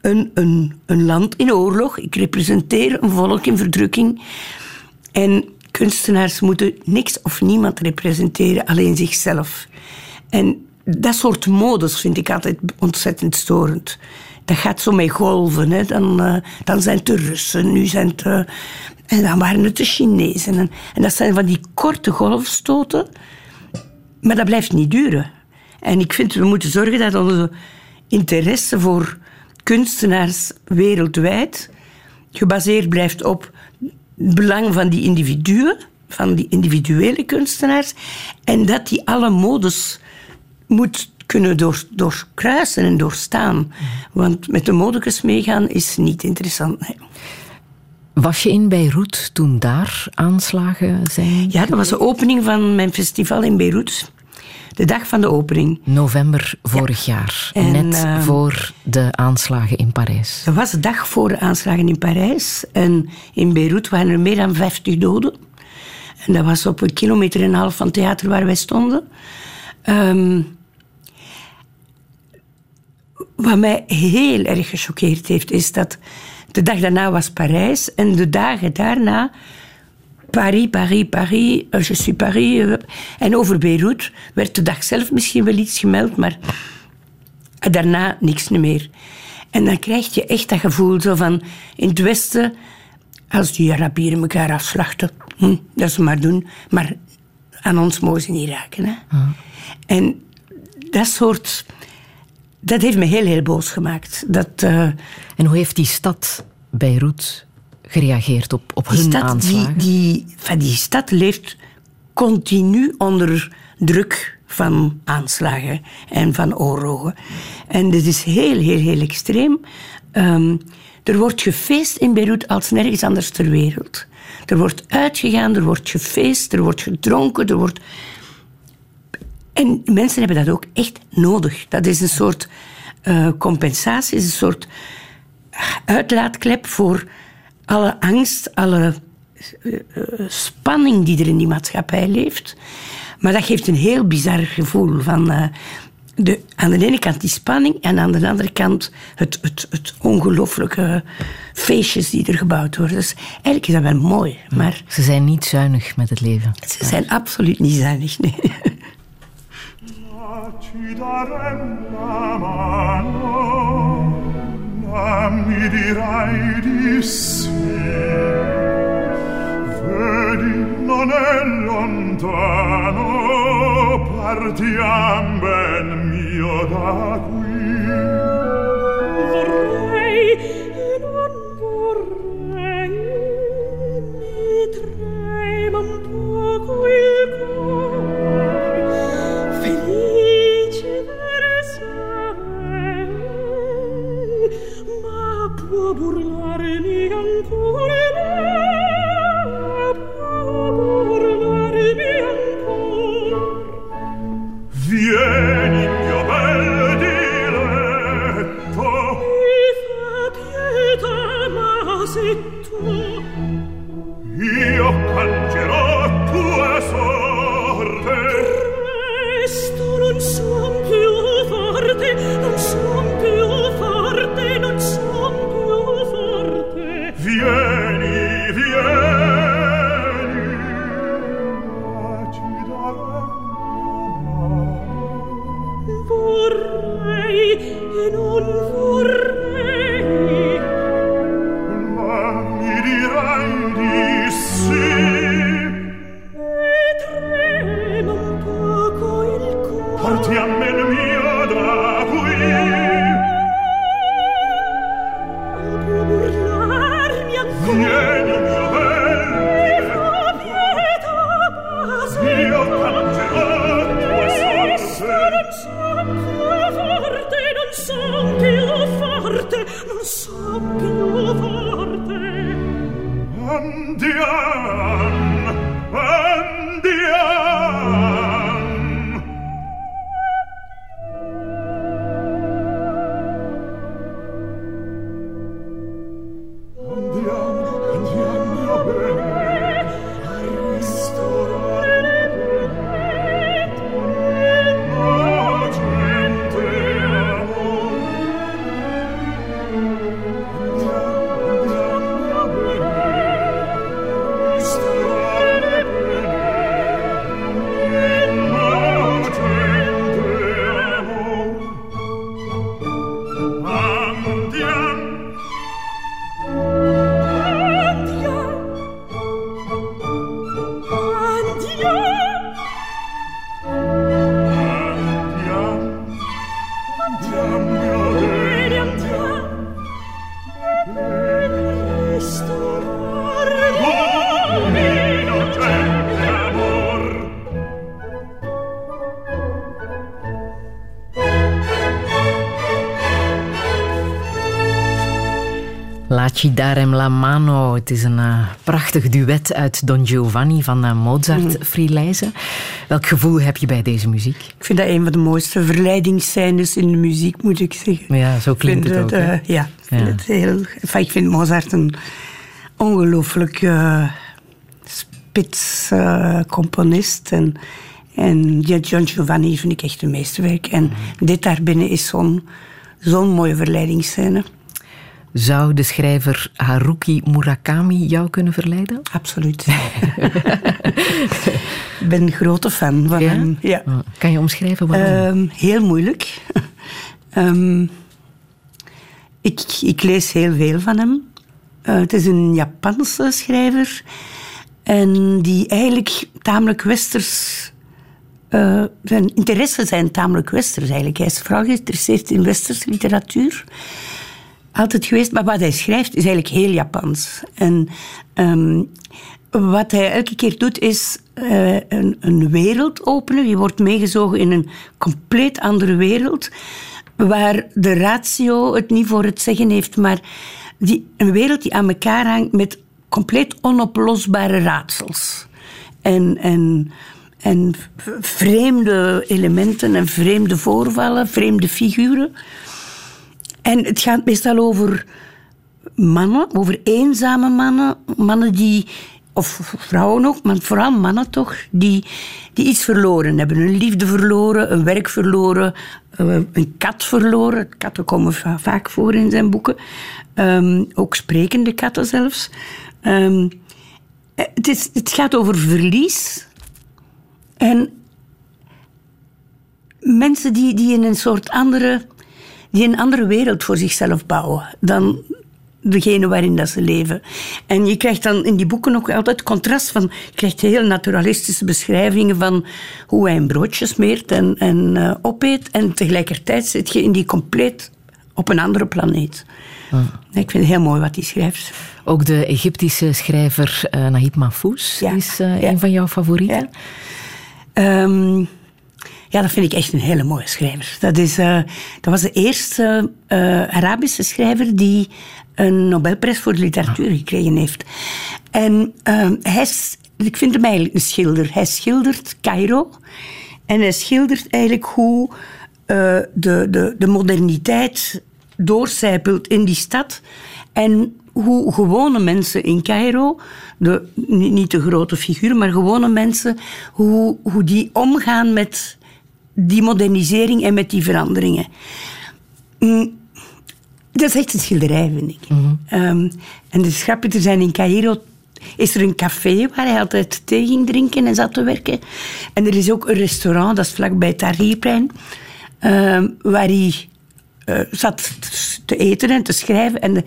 een, een, een land in oorlog. Ik representeer een volk in verdrukking. En kunstenaars moeten niks of niemand representeren, alleen zichzelf. En dat soort modus vind ik altijd ontzettend storend. Dat gaat zo met golven. Hè. Dan, uh, dan zijn het de Russen, nu zijn het... Uh, en dan waren het de Chinezen. En, en dat zijn van die korte golfstoten maar dat blijft niet duren. En ik vind, we moeten zorgen dat onze interesse voor kunstenaars wereldwijd gebaseerd blijft op het belang van die individuen, van die individuele kunstenaars, en dat die alle modes moet kunnen door, doorkruisen en doorstaan. Want met de modekes meegaan is niet interessant. Nee. Was je in Beirut toen daar aanslagen zijn? Ja, dat was de opening van mijn festival in Beirut. De dag van de opening. November vorig ja. jaar. En, net uh, voor de aanslagen in Parijs. Dat was de dag voor de aanslagen in Parijs. En in Beirut waren er meer dan 50 doden. En dat was op een kilometer en een half van het theater waar wij stonden. Um, wat mij heel erg gechoqueerd heeft, is dat de dag daarna was Parijs en de dagen daarna Paris, Paris, Paris, je suis Paris. En over Beirut werd de dag zelf misschien wel iets gemeld, maar daarna niks meer. En dan krijg je echt dat gevoel zo van in het Westen, als die Arabieren elkaar afslachten, hm, dat ze maar doen, maar aan ons mogen ze niet raken. Hè? En dat soort dat heeft me heel, heel boos gemaakt. Dat, uh... En hoe heeft die stad Beirut gereageerd op, op hun stad, aanslagen? Die, die, van die stad leeft continu onder druk van aanslagen en van oorlogen. En dit is heel, heel, heel extreem. Um, er wordt gefeest in Beirut als nergens anders ter wereld. Er wordt uitgegaan, er wordt gefeest, er wordt gedronken, er wordt en mensen hebben dat ook echt nodig. Dat is een soort uh, compensatie, is een soort uitlaatklep voor alle angst, alle uh, spanning die er in die maatschappij leeft. Maar dat geeft een heel bizar gevoel van uh, de, aan de ene kant die spanning en aan de andere kant het, het, het ongelooflijke feestjes die er gebouwd worden. Dus eigenlijk is dat wel mooi. Maar ze zijn niet zuinig met het leven. Ze zijn absoluut niet zuinig, nee. ci darem la mano, a mi dirai di sì. Vedi non è lontano partiam ben mio da qui. Vorrei non vorrei mi trema un poco il cuore. Ma Laci darem la mano. Het is een eh, prachtig duet uit Don Giovanni van uh, Mozart, Frielijze. Welk gevoel heb je bij deze muziek? Ik vind dat een van de mooiste verleidingsscènes in de muziek, moet ik zeggen. Ja, zo klinkt het ook. eh, ja, ik vind, Ja. het heel, enfin, ik vind Mozart een ongelooflijk eh, spits eh, componist. En, en ja, John Giovanni vind ik echt een meesterwerk. En Mhm. dit daarbinnen is zo'n zo'n mooie verleidingsscène. Zou de schrijver Haruki Murakami jou kunnen verleiden? Absoluut. ik ben een grote fan van Ja? hem. Ja. Oh, Kan je omschrijven waarom? Ehm, heel moeilijk. Ehm, ik, ik lees heel veel van hem. Eh, het is een Japanse schrijver. En die eigenlijk tamelijk westers... eh, zijn interesses zijn tamelijk westers eigenlijk. Hij is vooral geïnteresseerd in westerse literatuur. Altijd geweest. Maar wat hij schrijft is eigenlijk heel Japans. En ehm, wat hij elke keer doet is eh, een, wereld openen. Je wordt meegezogen in een compleet andere wereld. Waar de ratio het niet voor het zeggen heeft. Maar die, een wereld die aan elkaar hangt met compleet onoplosbare raadsels. En, en, en vreemde elementen en vreemde voorvallen, vreemde figuren. En het gaat meestal over mannen, over eenzame mannen. Mannen die, of vrouwen ook, maar vooral mannen toch, die, die iets verloren hebben. Een liefde verloren, een werk verloren, eh, een kat verloren. Katten komen va- vaak voor in zijn boeken. Ehm, ook sprekende katten zelfs. Ehm, eh, het, is, het gaat over verlies. En mensen die, die in een soort andere die een andere wereld voor zichzelf bouwen dan degene waarin dat ze leven. En je krijgt dan in die boeken ook altijd contrast van... Je krijgt heel naturalistische beschrijvingen van hoe hij een broodje smeert en, en uh, opeet. En tegelijkertijd zit je in die compleet op een andere planeet. Ah. Ik vind het heel mooi wat hij schrijft. Ook de Egyptische schrijver uh, Nahid Mahfouz is uh, een van jouw favorieten. Ja. Um, ja, dat vind ik echt een hele mooie schrijver. Dat, is, uh, dat was de eerste Arabische schrijver die een Nobelprijs voor de literatuur gekregen heeft. En uh, hij, ik vind hem eigenlijk een schilder. Hij schildert Cairo en hij schildert eigenlijk hoe uh, de, de, de moderniteit doorcijpelt in die stad. En hoe gewone mensen in Cairo, de, niet de grote figuren, maar gewone mensen, hoe, hoe die omgaan met die modernisering en met die veranderingen. Mm, dat is echt een schilderij, vind ik. Mm en de grappig, er zijn in Cairo is er een café waar hij altijd thee ging drinken en zat te werken. En er is ook een restaurant, dat is vlakbij Tahrirplein, uh, waar hij uh, zat te eten en te schrijven. En dan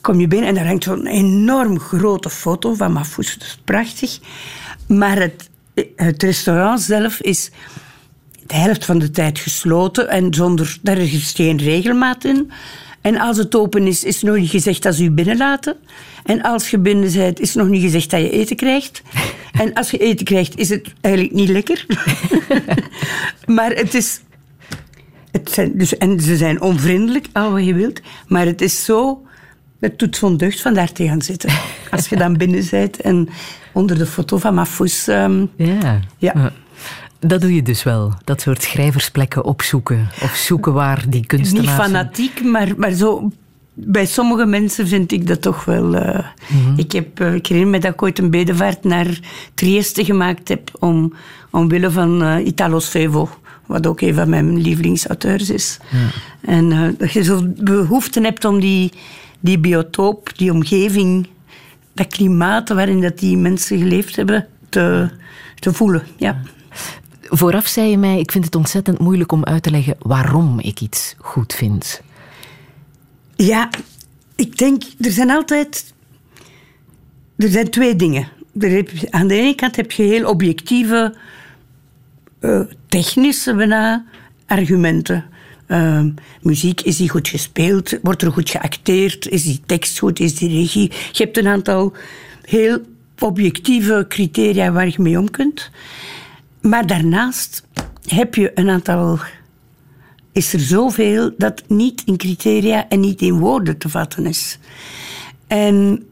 kom je binnen en daar hangt zo'n enorm grote foto van Mahfouz. Dat is prachtig. Maar het, het restaurant zelf is de helft van de tijd gesloten en zonder, daar is geen regelmaat in. En als het open is, is nog niet gezegd dat ze u binnenlaten. En als je binnen bent, is nog niet gezegd dat je eten krijgt. En als je eten krijgt, is het eigenlijk niet lekker. maar het is... Het zijn, dus, en ze zijn onvriendelijk, al wat je wilt. Maar het is zo... Het doet zo'n deugd van daar te gaan zitten. Als je dan binnen bent en onder de foto van Mafous... Um, ja. ja. Dat doe je dus wel, dat soort schrijversplekken opzoeken. Of zoeken waar die kunstenaars... Niet fanatiek, maar, maar zo... Bij sommige mensen vind ik dat toch wel... Uh, ik, heb, uh, ik herinner me dat ik ooit een bedevaart naar Trieste gemaakt heb... om, omwille van uh, Italo Svevo, wat ook een van mijn lievelingsauteurs is. Ja. En dat je zo behoefte hebt om die, die biotoop, die omgeving... dat klimaat waarin dat die mensen geleefd hebben, te, te voelen. ja. Vooraf zei je mij, ik vind het ontzettend moeilijk om uit te leggen waarom ik iets goed vind. Ja, ik denk, er zijn altijd... Er zijn twee dingen. aan de ene kant heb je heel objectieve, uh, technische bijna, argumenten. Uh, muziek, is die goed gespeeld? Wordt er goed geacteerd? Is die tekst goed? Is die regie? Je hebt een aantal heel objectieve criteria waar je mee om kunt. Maar daarnaast heb je een aantal. Is er zoveel dat niet in criteria en niet in woorden te vatten is. En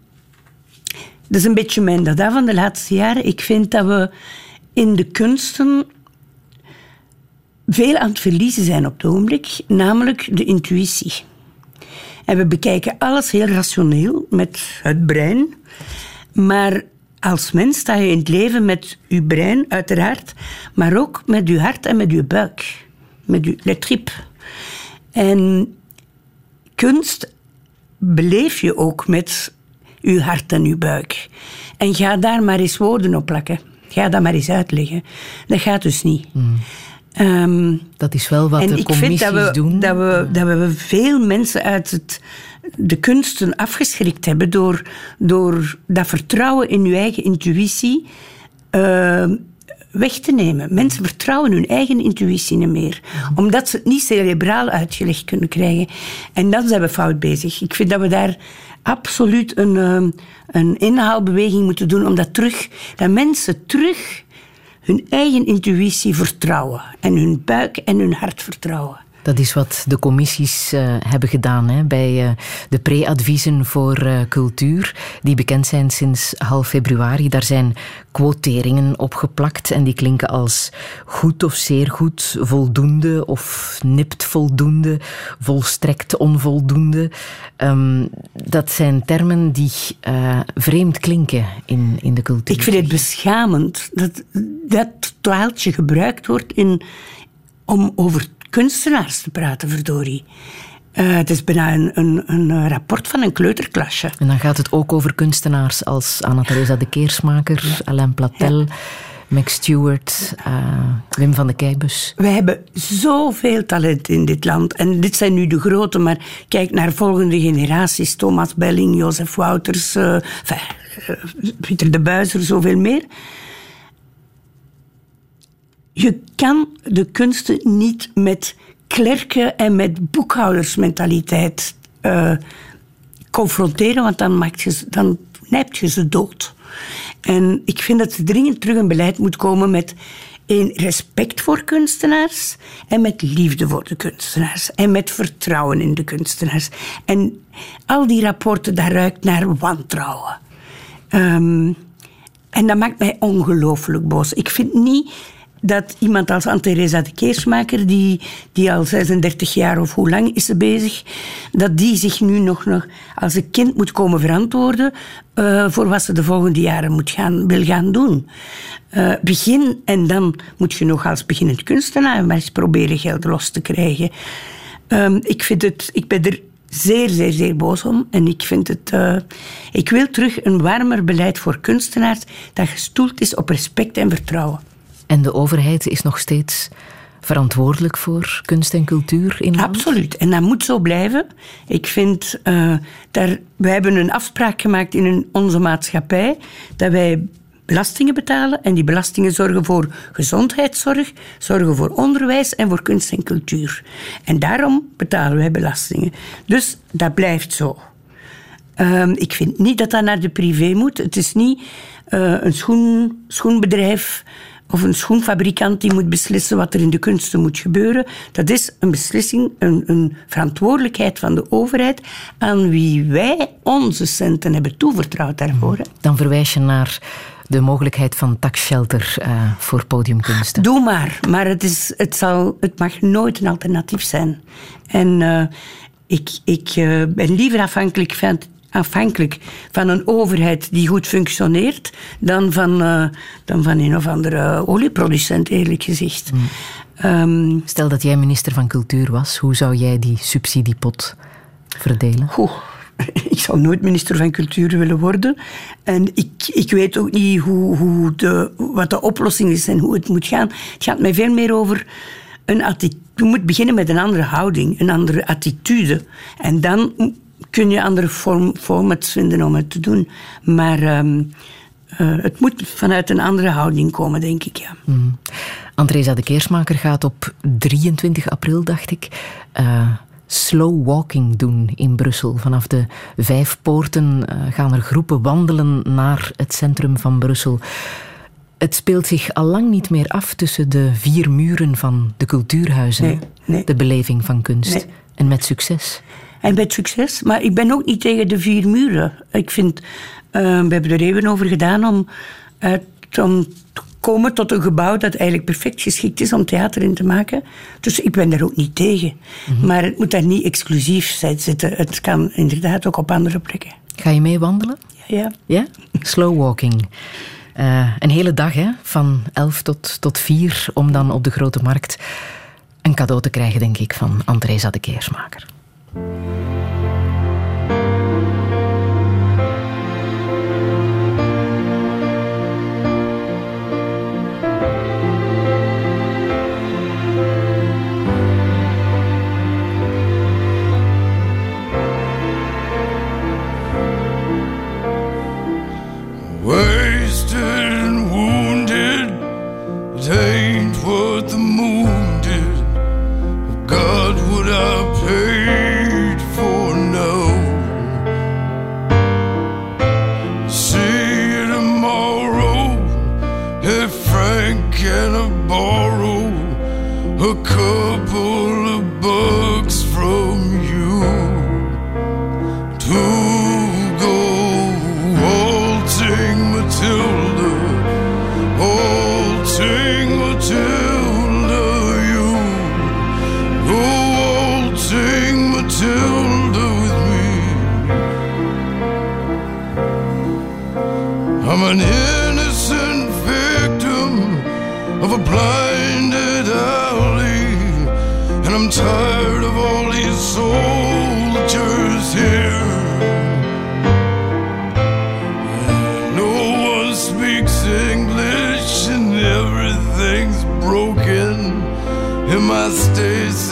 dat is een beetje mijn dada van de laatste jaren. Ik vind dat we in de kunsten veel aan het verliezen zijn op het ogenblik, namelijk de intuïtie. En we bekijken alles heel rationeel met het brein, maar als mens sta je in het leven met je brein, uiteraard, maar ook met je hart en met je buik, met je le trip. En kunst beleef je ook met je hart en je buik. En ga daar maar eens woorden op plakken. Ga dat maar eens uitleggen. Dat gaat dus niet. Hmm. Ehm, dat is wel wat de commissies dat we, doen. Dat we, dat we veel mensen uit het de kunsten afgeschrikt hebben door, door dat vertrouwen in je eigen intuïtie uh, weg te nemen. Mensen vertrouwen hun eigen intuïtie niet meer, omdat ze het niet cerebraal uitgelegd kunnen krijgen. En dan zijn we fout bezig. Ik vind dat we daar absoluut een, uh, een inhaalbeweging moeten doen om dat terug, dat mensen terug hun eigen intuïtie vertrouwen en hun buik en hun hart vertrouwen. Dat is wat de commissies uh, hebben gedaan hè, bij uh, de pre-adviezen voor uh, cultuur, die bekend zijn sinds half februari. Daar zijn quoteringen opgeplakt en die klinken als goed of zeer goed, voldoende of nipt voldoende, volstrekt onvoldoende. Um, dat zijn termen die vreemd klinken in, in de cultuur. Ik vind het beschamend dat dat taaltje gebruikt wordt in, om over kunstenaars te praten, verdorie. Uh, het is bijna een, een, een, rapport van een kleuterklasje. En dan gaat het ook over kunstenaars als Anna-Theresa de Keersmaker, Alain Platel, Max Stewart, uh, Wim van de Keibus. We hebben zoveel talent in dit land. En dit zijn nu de grote, maar kijk naar volgende generaties. Thomas Belling, Jozef Wouters, uh, Pieter de Buizer, zoveel meer. Je kan de kunsten niet met klerken en met boekhoudersmentaliteit uh, confronteren, want dan, maakt je, dan je ze dood. En ik vind dat er dringend terug een beleid moet komen met een respect voor kunstenaars en met liefde voor de kunstenaars en met vertrouwen in de kunstenaars. En al die rapporten, daar ruikt naar wantrouwen. Um, en dat maakt mij ongelooflijk boos. Ik vind niet dat iemand als Anne-Theresa de Keersmaker, die, die al 36 jaar of hoe lang is ze bezig, dat die zich nu nog, nog als een kind moet komen verantwoorden uh, voor wat ze de volgende jaren moet gaan, wil gaan doen. Uh, begin en dan moet je nog als beginnend kunstenaar maar eens proberen geld los te krijgen. Um, ik, vind het, ik ben er zeer, zeer, zeer boos om. En ik vind het... Uh, ik wil terug een warmer beleid voor kunstenaars dat gestoeld is op respect en vertrouwen. En de overheid is nog steeds verantwoordelijk voor kunst en cultuur in land? Absoluut. En dat moet zo blijven. Ik vind, uh, daar, we hebben een afspraak gemaakt in onze maatschappij dat wij belastingen betalen. En die belastingen zorgen voor gezondheidszorg, zorgen voor onderwijs en voor kunst en cultuur. En daarom betalen wij belastingen. Dus dat blijft zo. Um, ik vind niet dat dat naar de privé moet. Het is niet uh, een schoen, schoenbedrijf of een schoenfabrikant die moet beslissen wat er in de kunsten moet gebeuren. Dat is een beslissing, een, een verantwoordelijkheid van de overheid aan wie wij onze centen hebben toevertrouwd daarvoor. Dan verwijs je naar de mogelijkheid van taxshelter uh, voor podiumkunsten. Doe maar, maar het, is, het, zal, het mag nooit een alternatief zijn. En uh, ik, ik uh, ben liever afhankelijk van afhankelijk van een overheid die goed functioneert dan van, uh, dan van een of andere olieproducent, eerlijk gezegd. Mm. Um, Stel dat jij minister van Cultuur was, hoe zou jij die subsidiepot verdelen? Goh, ik zou nooit minister van Cultuur willen worden. En ik, ik weet ook niet hoe, hoe de, wat de oplossing is en hoe het moet gaan. Het gaat mij veel meer over een attitude. Je moet beginnen met een andere houding, een andere attitude. En dan kun je andere form, formats vinden om het te doen. Maar um, uh, het moet vanuit een andere houding komen, denk ik. Ja. Mm. Andresa de Keersmaker gaat op 23 april, dacht ik. Uh, slow walking doen in Brussel. Vanaf de vijf poorten uh, gaan er groepen wandelen naar het centrum van Brussel. Het speelt zich al lang niet meer af tussen de vier muren van de cultuurhuizen. Nee, nee. De beleving van kunst. Nee. En met succes. En met succes. Maar ik ben ook niet tegen de vier muren. Ik vind, uh, we hebben er even over gedaan om, uh, om te komen tot een gebouw dat eigenlijk perfect geschikt is om theater in te maken. Dus ik ben daar ook niet tegen. Mhm. Maar het moet daar niet exclusief zijn zitten. Het kan inderdaad ook op andere plekken. Ga je mee wandelen? Ja. Ja? ja? Slow walking. Uh, een hele dag, hè? van 11 tot, tot 4, om dan op de grote markt een cadeau te krijgen, denk ik, van Andresa de Keersmaker.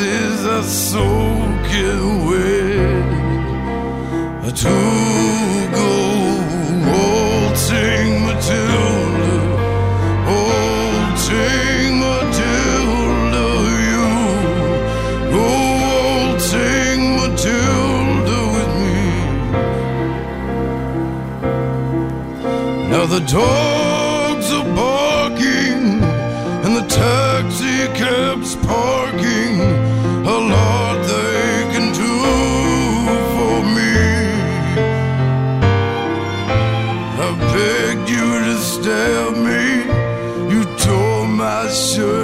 Stasis are soaking wet. To go waltzing Matilda, waltzing Matilda, you go waltzing Matilda with me. Now the dogs sure.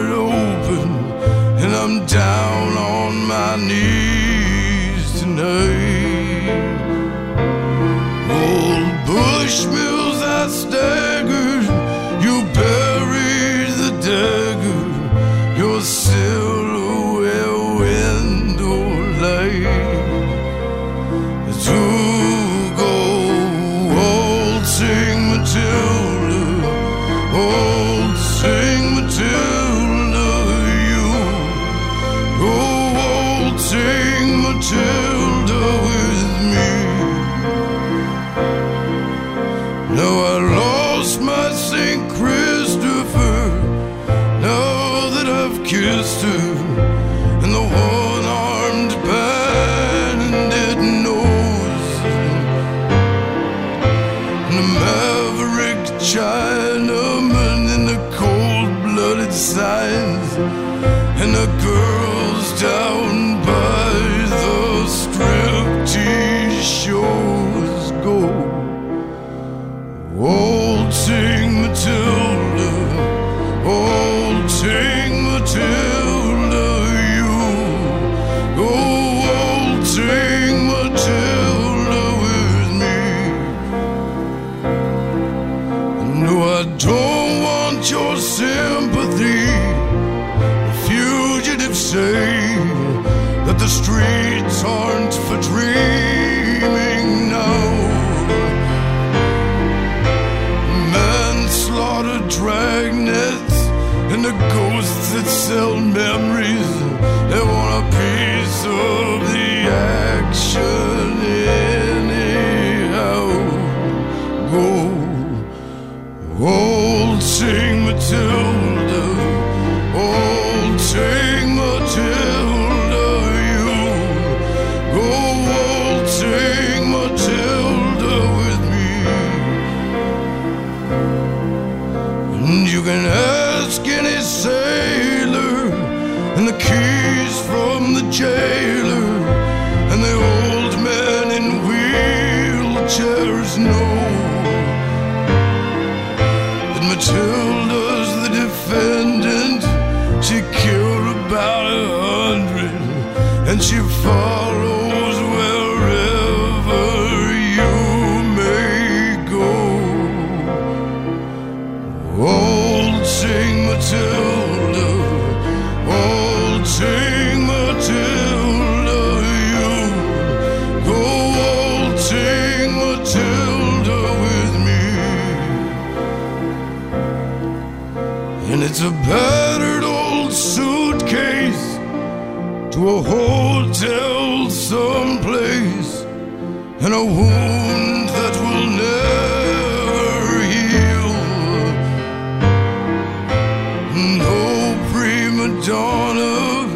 Prima donna,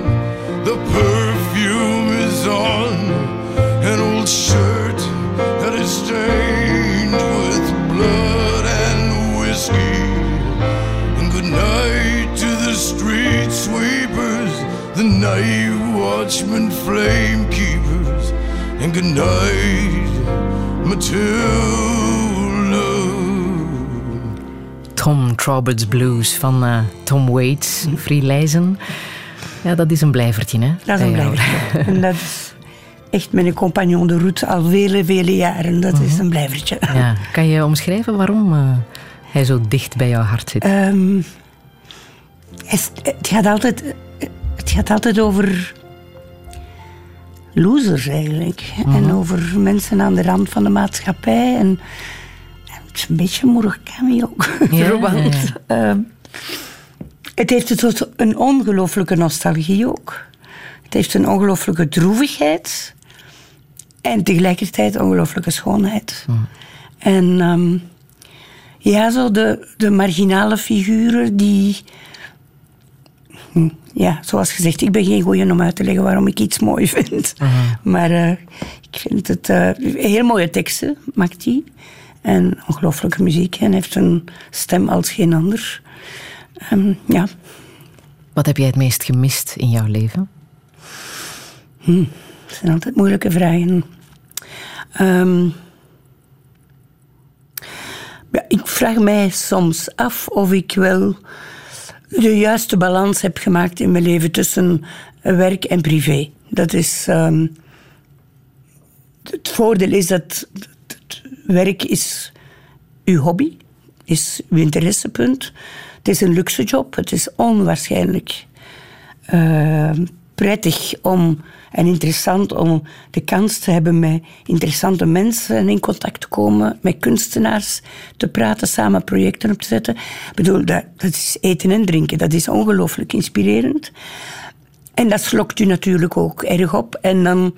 the perfume is on an old shirt that is stained with blood and whiskey. And good night to the street sweepers, the night watchmen, flame keepers. And good night, Matilda. Tom Traubert's Blues van eh, Tom Waits, Freelezen. Ja, dat is een blijvertje, hè? Dat is een blijvertje. En dat is echt mijn compagnon de route al vele, vele jaren. Dat is een blijvertje. Ja. Kan je omschrijven waarom eh, hij zo dicht bij jouw hart zit? Ehm, het, het gaat altijd, het gaat altijd over losers eigenlijk. En over mensen aan de rand van de maatschappij. En, is een beetje Murakami ook. Ja, verwant. Ehm, Het heeft een ongelooflijke nostalgie ook. Het heeft een ongelooflijke droevigheid. En tegelijkertijd ongelooflijke schoonheid. En ehm, ja, zo de, de marginale figuren die... Hm, ja, zoals gezegd, ik ben geen goeie om uit te leggen waarom ik iets mooi vind. Maar uh, ik vind het uh, heel mooie teksten, maakt hij. En ongelooflijke muziek. En heeft een stem als geen ander. Um, ja. Wat heb jij het meest gemist in jouw leven? Hm, dat zijn altijd moeilijke vragen. Um, ja, ik vraag mij soms af of ik wel de juiste balans heb gemaakt in mijn leven tussen werk en privé. Dat is. Um, het voordeel is dat werk is uw hobby, is uw interessepunt. Het is een luxe job. Het is onwaarschijnlijk uh, prettig om, en interessant om de kans te hebben met interessante mensen in contact te komen, met kunstenaars te praten, samen projecten op te zetten. Ik bedoel, dat, dat is eten en drinken. Dat is ongelooflijk inspirerend. En dat slokt u natuurlijk ook erg op. En dan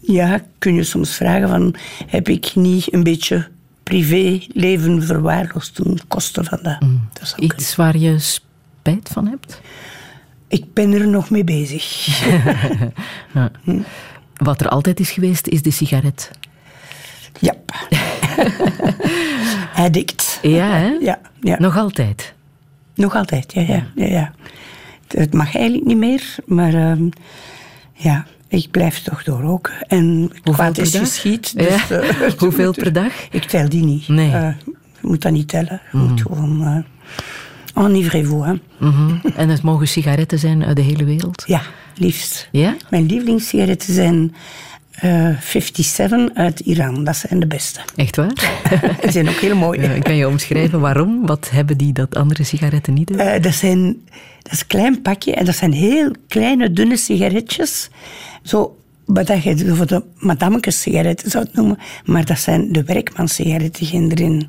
ja, kun je soms vragen van, heb ik niet een beetje privéleven verwaarloosd ten koste van dat? Mm. dat Iets waar je spijt van hebt? Ik ben er nog mee bezig. ja. Wat er altijd is geweest, is de sigaret. Ja. Addict. Ja, hè? Ja, ja. Nog altijd? Nog altijd, ja. ja, ja, ja. Het mag eigenlijk niet meer, maar uh, ja, ik blijf toch doorroken. En Hoeveel is geschiet. Dus, ja. uh, Hoeveel per dag? Ik tel die niet. Nee. Uh, je moet dat niet tellen. Je mm. moet gewoon... Uh, Enivrez-vous. Hè. Mm -hmm. En het mogen sigaretten zijn uit de hele wereld? Ja, liefst. Ja? Mijn lievelingssigaretten zijn 57 uit Iran. Dat zijn de beste. Echt waar? Die zijn ook heel mooi. Ja, kan je omschrijven waarom? Wat hebben die dat andere sigaretten niet hebben? Uh, dat, zijn, dat is een klein pakje en dat zijn heel kleine, dunne sigaretjes. Zo wat je voor de madamekes sigaretten zou noemen. Maar dat zijn de werkmanssigaretten erin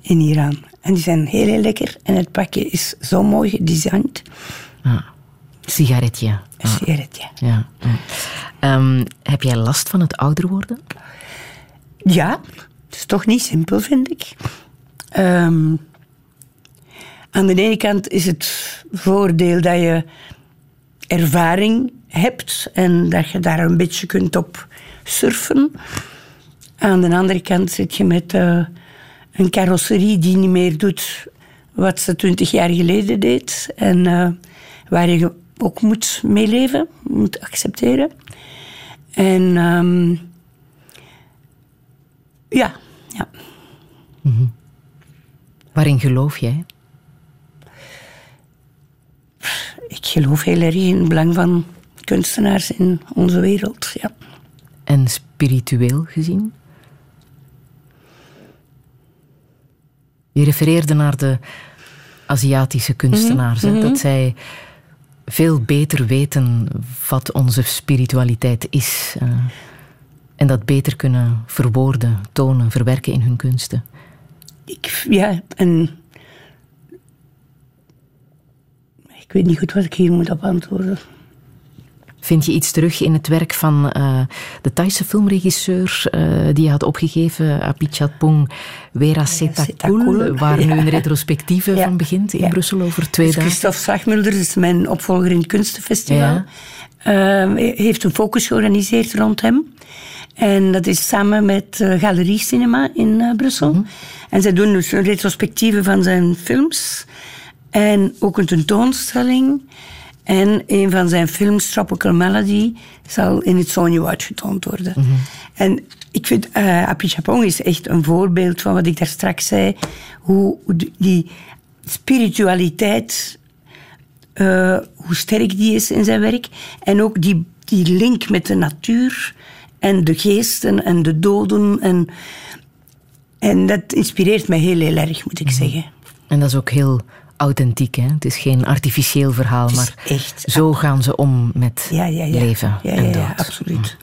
in Iran. En die zijn heel, heel lekker. En het pakje is zo mooi gedesigned. Ah, sigaretje. Een sigaretje. Ja. Um, heb jij last van het ouder worden? Ja, het is toch niet simpel, vind ik. Um, aan de ene kant is het voordeel dat je ervaring hebt en dat je daar een beetje kunt op surfen. Aan de andere kant zit je met uh, een carrosserie die niet meer doet wat ze twintig jaar geleden deed. En uh, waar je ook moet meeleven, moet accepteren. En um, ja, ja. Mm -hmm. Waarin geloof jij? Ik geloof heel erg in het belang van kunstenaars in onze wereld, ja. En spiritueel gezien? Je refereerde naar de Aziatische kunstenaars, mm -hmm. dat zij veel beter weten wat onze spiritualiteit is. Uh, en dat beter kunnen verwoorden, tonen, verwerken in hun kunsten. Ik, ja, en ik weet niet goed wat ik hier moet op antwoorden. Vind je iets terug in het werk van uh, de Thaise filmregisseur uh, die je had opgegeven, Apichatpong Weerasetakul, waar ja. nu een retrospectieve ja. van begint in ja. Brussel over twee dus dagen? Christophe Slagmulder is mijn opvolger in het Kunstenfestival. Uh, heeft een focus georganiseerd rond hem. En dat is samen met uh, Galerie Cinema in uh, Brussel. Mm -hmm. En zij doen dus een retrospectieve van zijn films. En ook een tentoonstelling. En een van zijn films, Tropical Melody, zal in het Sony uitgetoond worden. Mm -hmm. En ik vind, uh, is echt een voorbeeld van wat ik daar straks zei. Hoe, hoe die spiritualiteit, uh, hoe sterk die is in zijn werk. En ook die, die link met de natuur en de geesten en de doden. En, en dat inspireert mij heel, heel erg, moet ik mm -hmm. zeggen. En dat is ook heel authentiek. Hè? Het is geen artificieel verhaal, maar echt, zo gaan ze om met ja, ja, ja. leven en dood. absoluut.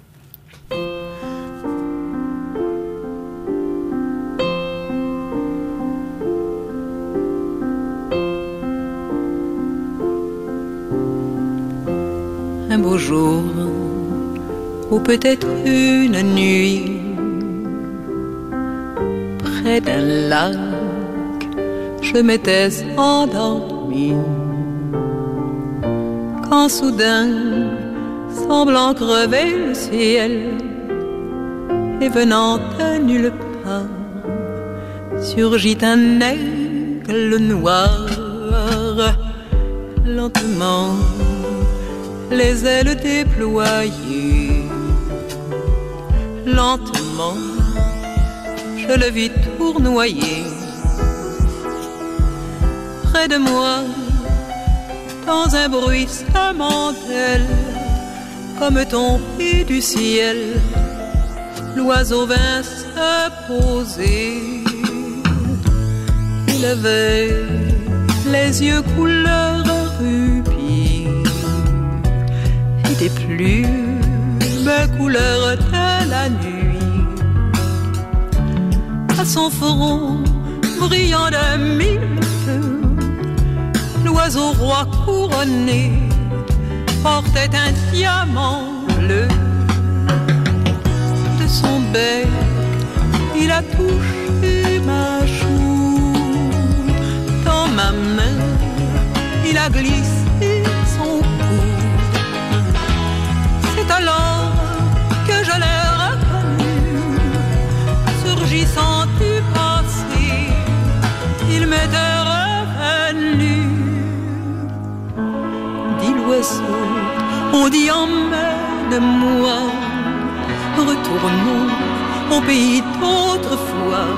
Un beau jour, ou peut-être une nuit, près d'un lac je m'étais endormi. Quand soudain, semblant crever le ciel, et venant de nulle part, surgit un aigle noir, lentement, les ailes déployées, lentement, je le vis tournoyer près de moi, dans un bruit d'elle, comme tombé du ciel l'oiseau vint se poser. Il avait les yeux couleur rubis et des plumes couleur de la nuit. À son front brillant de mille l'oiseau roi couronné portait un diamant bleu son bec, il a touché ma joue. Dans ma main, il a glissé on dit emmène-moi retournons au pays d'autrefois.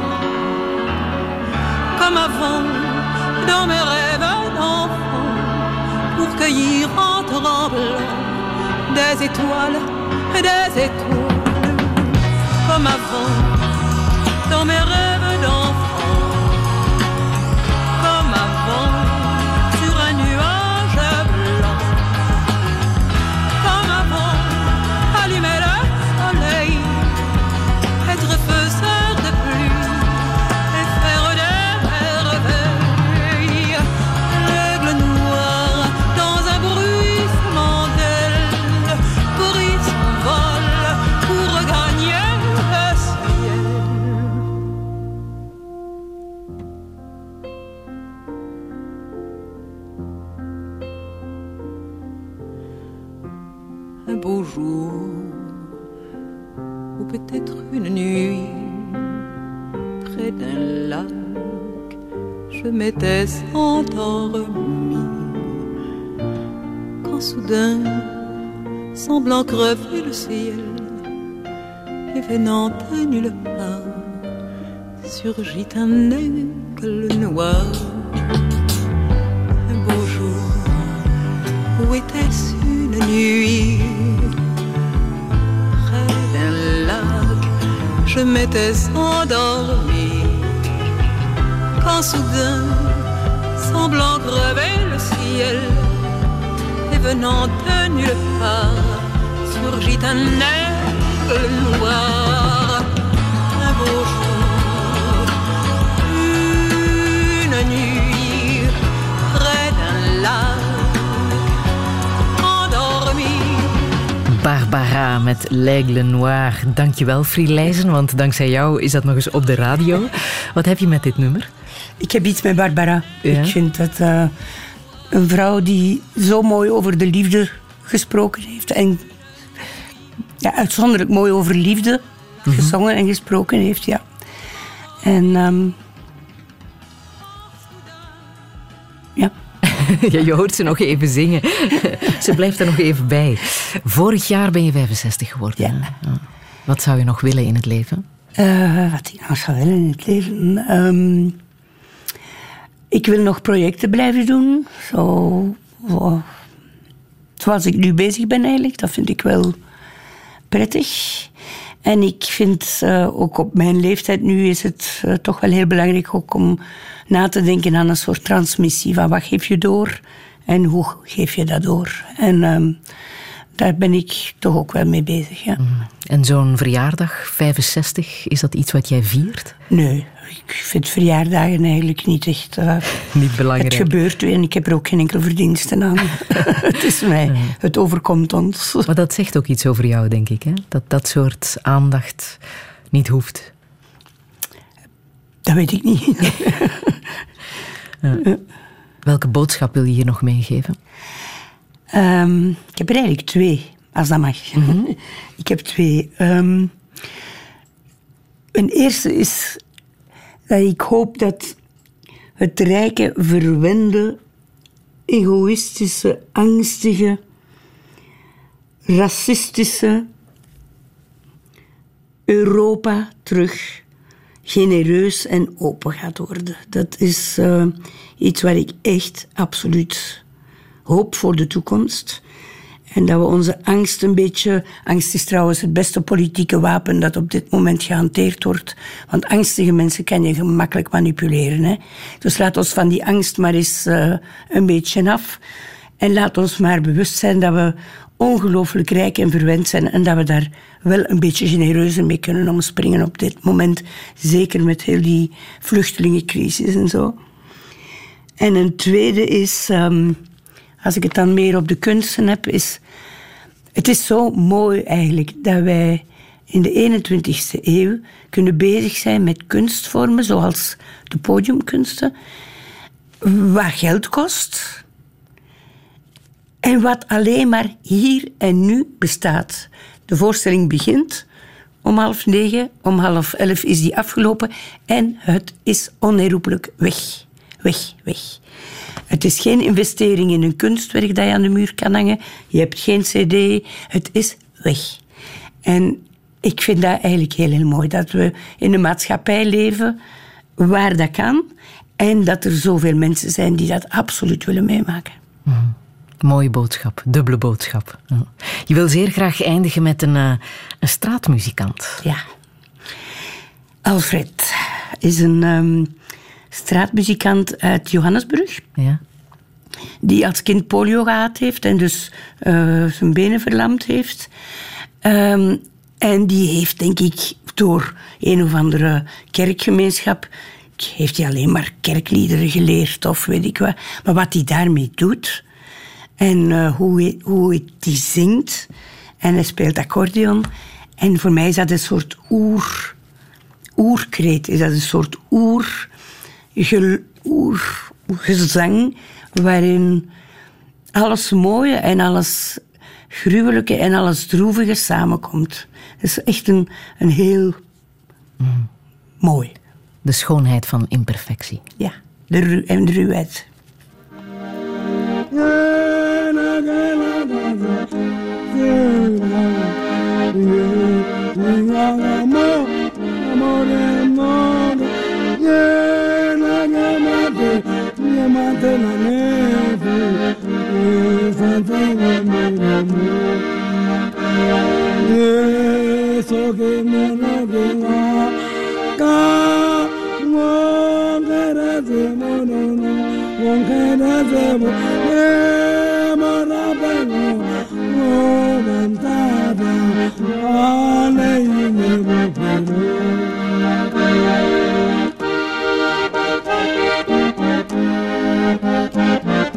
Comme avant, dans mes rêves d'enfant, pour cueillir en tremblant des étoiles, des étoiles. Comme avant, dans mes rêves le ciel et venant de nulle part, surgit un aigle noir. Un beau jour, où était-ce une nuit? Près d'un lac, je m'étais endormi quand soudain, semblant crever le ciel, et venant de nulle part, surgit un aigle noir, un beau jour, une nuit, près d'un lac, endormi. Barbara met L'Aigle Noir. Dankjewel, Free want dankzij jou is dat nog eens op de radio. Wat heb je met dit nummer? Ik heb iets met Barbara. Ik vind dat uh, een vrouw die zo mooi over de liefde gesproken heeft. En ja, uitzonderlijk mooi over liefde mhm. gezongen en gesproken heeft. Ja. En um, ja. ja, je hoort ze nog even zingen. ze blijft er nog even bij. Vorig jaar ben je 65 geworden. Ja. Wat zou je nog willen in het leven? Uh, wat ik nog zou willen in het leven? Um, ik wil nog projecten blijven doen. Zo, zoals ik nu bezig ben eigenlijk. Dat vind ik wel prettig. En ik vind uh, ook op mijn leeftijd nu is het uh, toch wel heel belangrijk ook om na te denken aan een soort transmissie van wat geef je door en hoe geef je dat door. En um, daar ben ik toch ook wel mee bezig. Ja. En zo'n verjaardag, 65, is dat iets wat jij viert? Nee, ik vind verjaardagen eigenlijk niet echt... eh, Niet belangrijk. Het gebeurt weer en ik heb er ook geen enkel verdiensten aan. het is mij, het overkomt ons. Maar dat zegt ook iets over jou, denk ik. Hè? Dat dat soort aandacht niet hoeft. Dat weet ik niet. Welke boodschap wil je hier nog meegeven? Ehm, ik heb er eigenlijk twee, als dat mag. ik heb twee. Ehm een eerste is dat ik hoop dat het rijke, verwende, egoïstische, angstige, racistische Europa terug genereus en open gaat worden. Dat is eh, iets waar ik echt absoluut hoop voor de toekomst. En dat we onze angst een beetje. Angst is trouwens het beste politieke wapen dat op dit moment gehanteerd wordt. Want angstige mensen kan je gemakkelijk manipuleren. Hè? Dus laat ons van die angst maar eens eh, een beetje af. En laat ons maar bewust zijn dat we ongelooflijk rijk en verwend zijn. En dat we daar wel een beetje genereuzer mee kunnen omspringen op dit moment. Zeker met heel die vluchtelingencrisis en zo. En een tweede is, ehm, als ik het dan meer op de kunsten heb, is... Het is zo mooi eigenlijk dat wij in de 21ste eeuw kunnen bezig zijn met kunstvormen zoals de podiumkunsten, wat geld kost en wat alleen maar hier en nu bestaat. De voorstelling begint om half negen, om half elf is die afgelopen en het is onherroepelijk weg. Weg, weg. Het is geen investering in een kunstwerk dat je aan de muur kan hangen. Je hebt geen cd. Het is weg. En ik vind dat eigenlijk heel, heel mooi. Dat we in een maatschappij leven waar dat kan. En dat er zoveel mensen zijn die dat absoluut willen meemaken. Mooie boodschap, dubbele boodschap. Je wil zeer graag eindigen met een, eh, een straatmuzikant. Ja. Alfred is een ehm, straatmuzikant uit Johannesburg. Ja. Die als kind polio gehad heeft en dus eh, zijn benen verlamd heeft. Ehm, en die heeft, denk ik, door een of andere kerkgemeenschap. Heeft hij alleen maar kerkliederen geleerd of weet ik wat. Maar wat hij daarmee doet. En eh, hoe, hij, hoe hij die zingt. En hij speelt accordeon. En voor mij is dat een soort oer, oerkreet. Is dat een soort oer, gezang waarin alles mooie en alles gruwelijke en alles droevige samenkomt. Het is echt een, een heel mooi. De schoonheid van imperfectie. Ja, de ru en de ruwheid. diamante na neve, infantila meu amor. so que me lembra, cá, wongera zemo, no, no, wongera zemo, e marabelo, no, ventada, ale e meu amor. Thank you.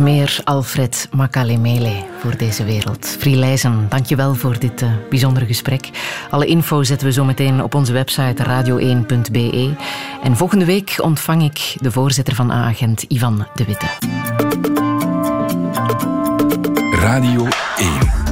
Meer Alfred Makalemele voor deze wereld. Frielijzen, dankjewel voor dit uh, bijzondere gesprek. Alle info zetten we zo meteen op onze website radio1.be. En volgende week ontvang ik de voorzitter van A-agent Ivan de Witte. Radio 1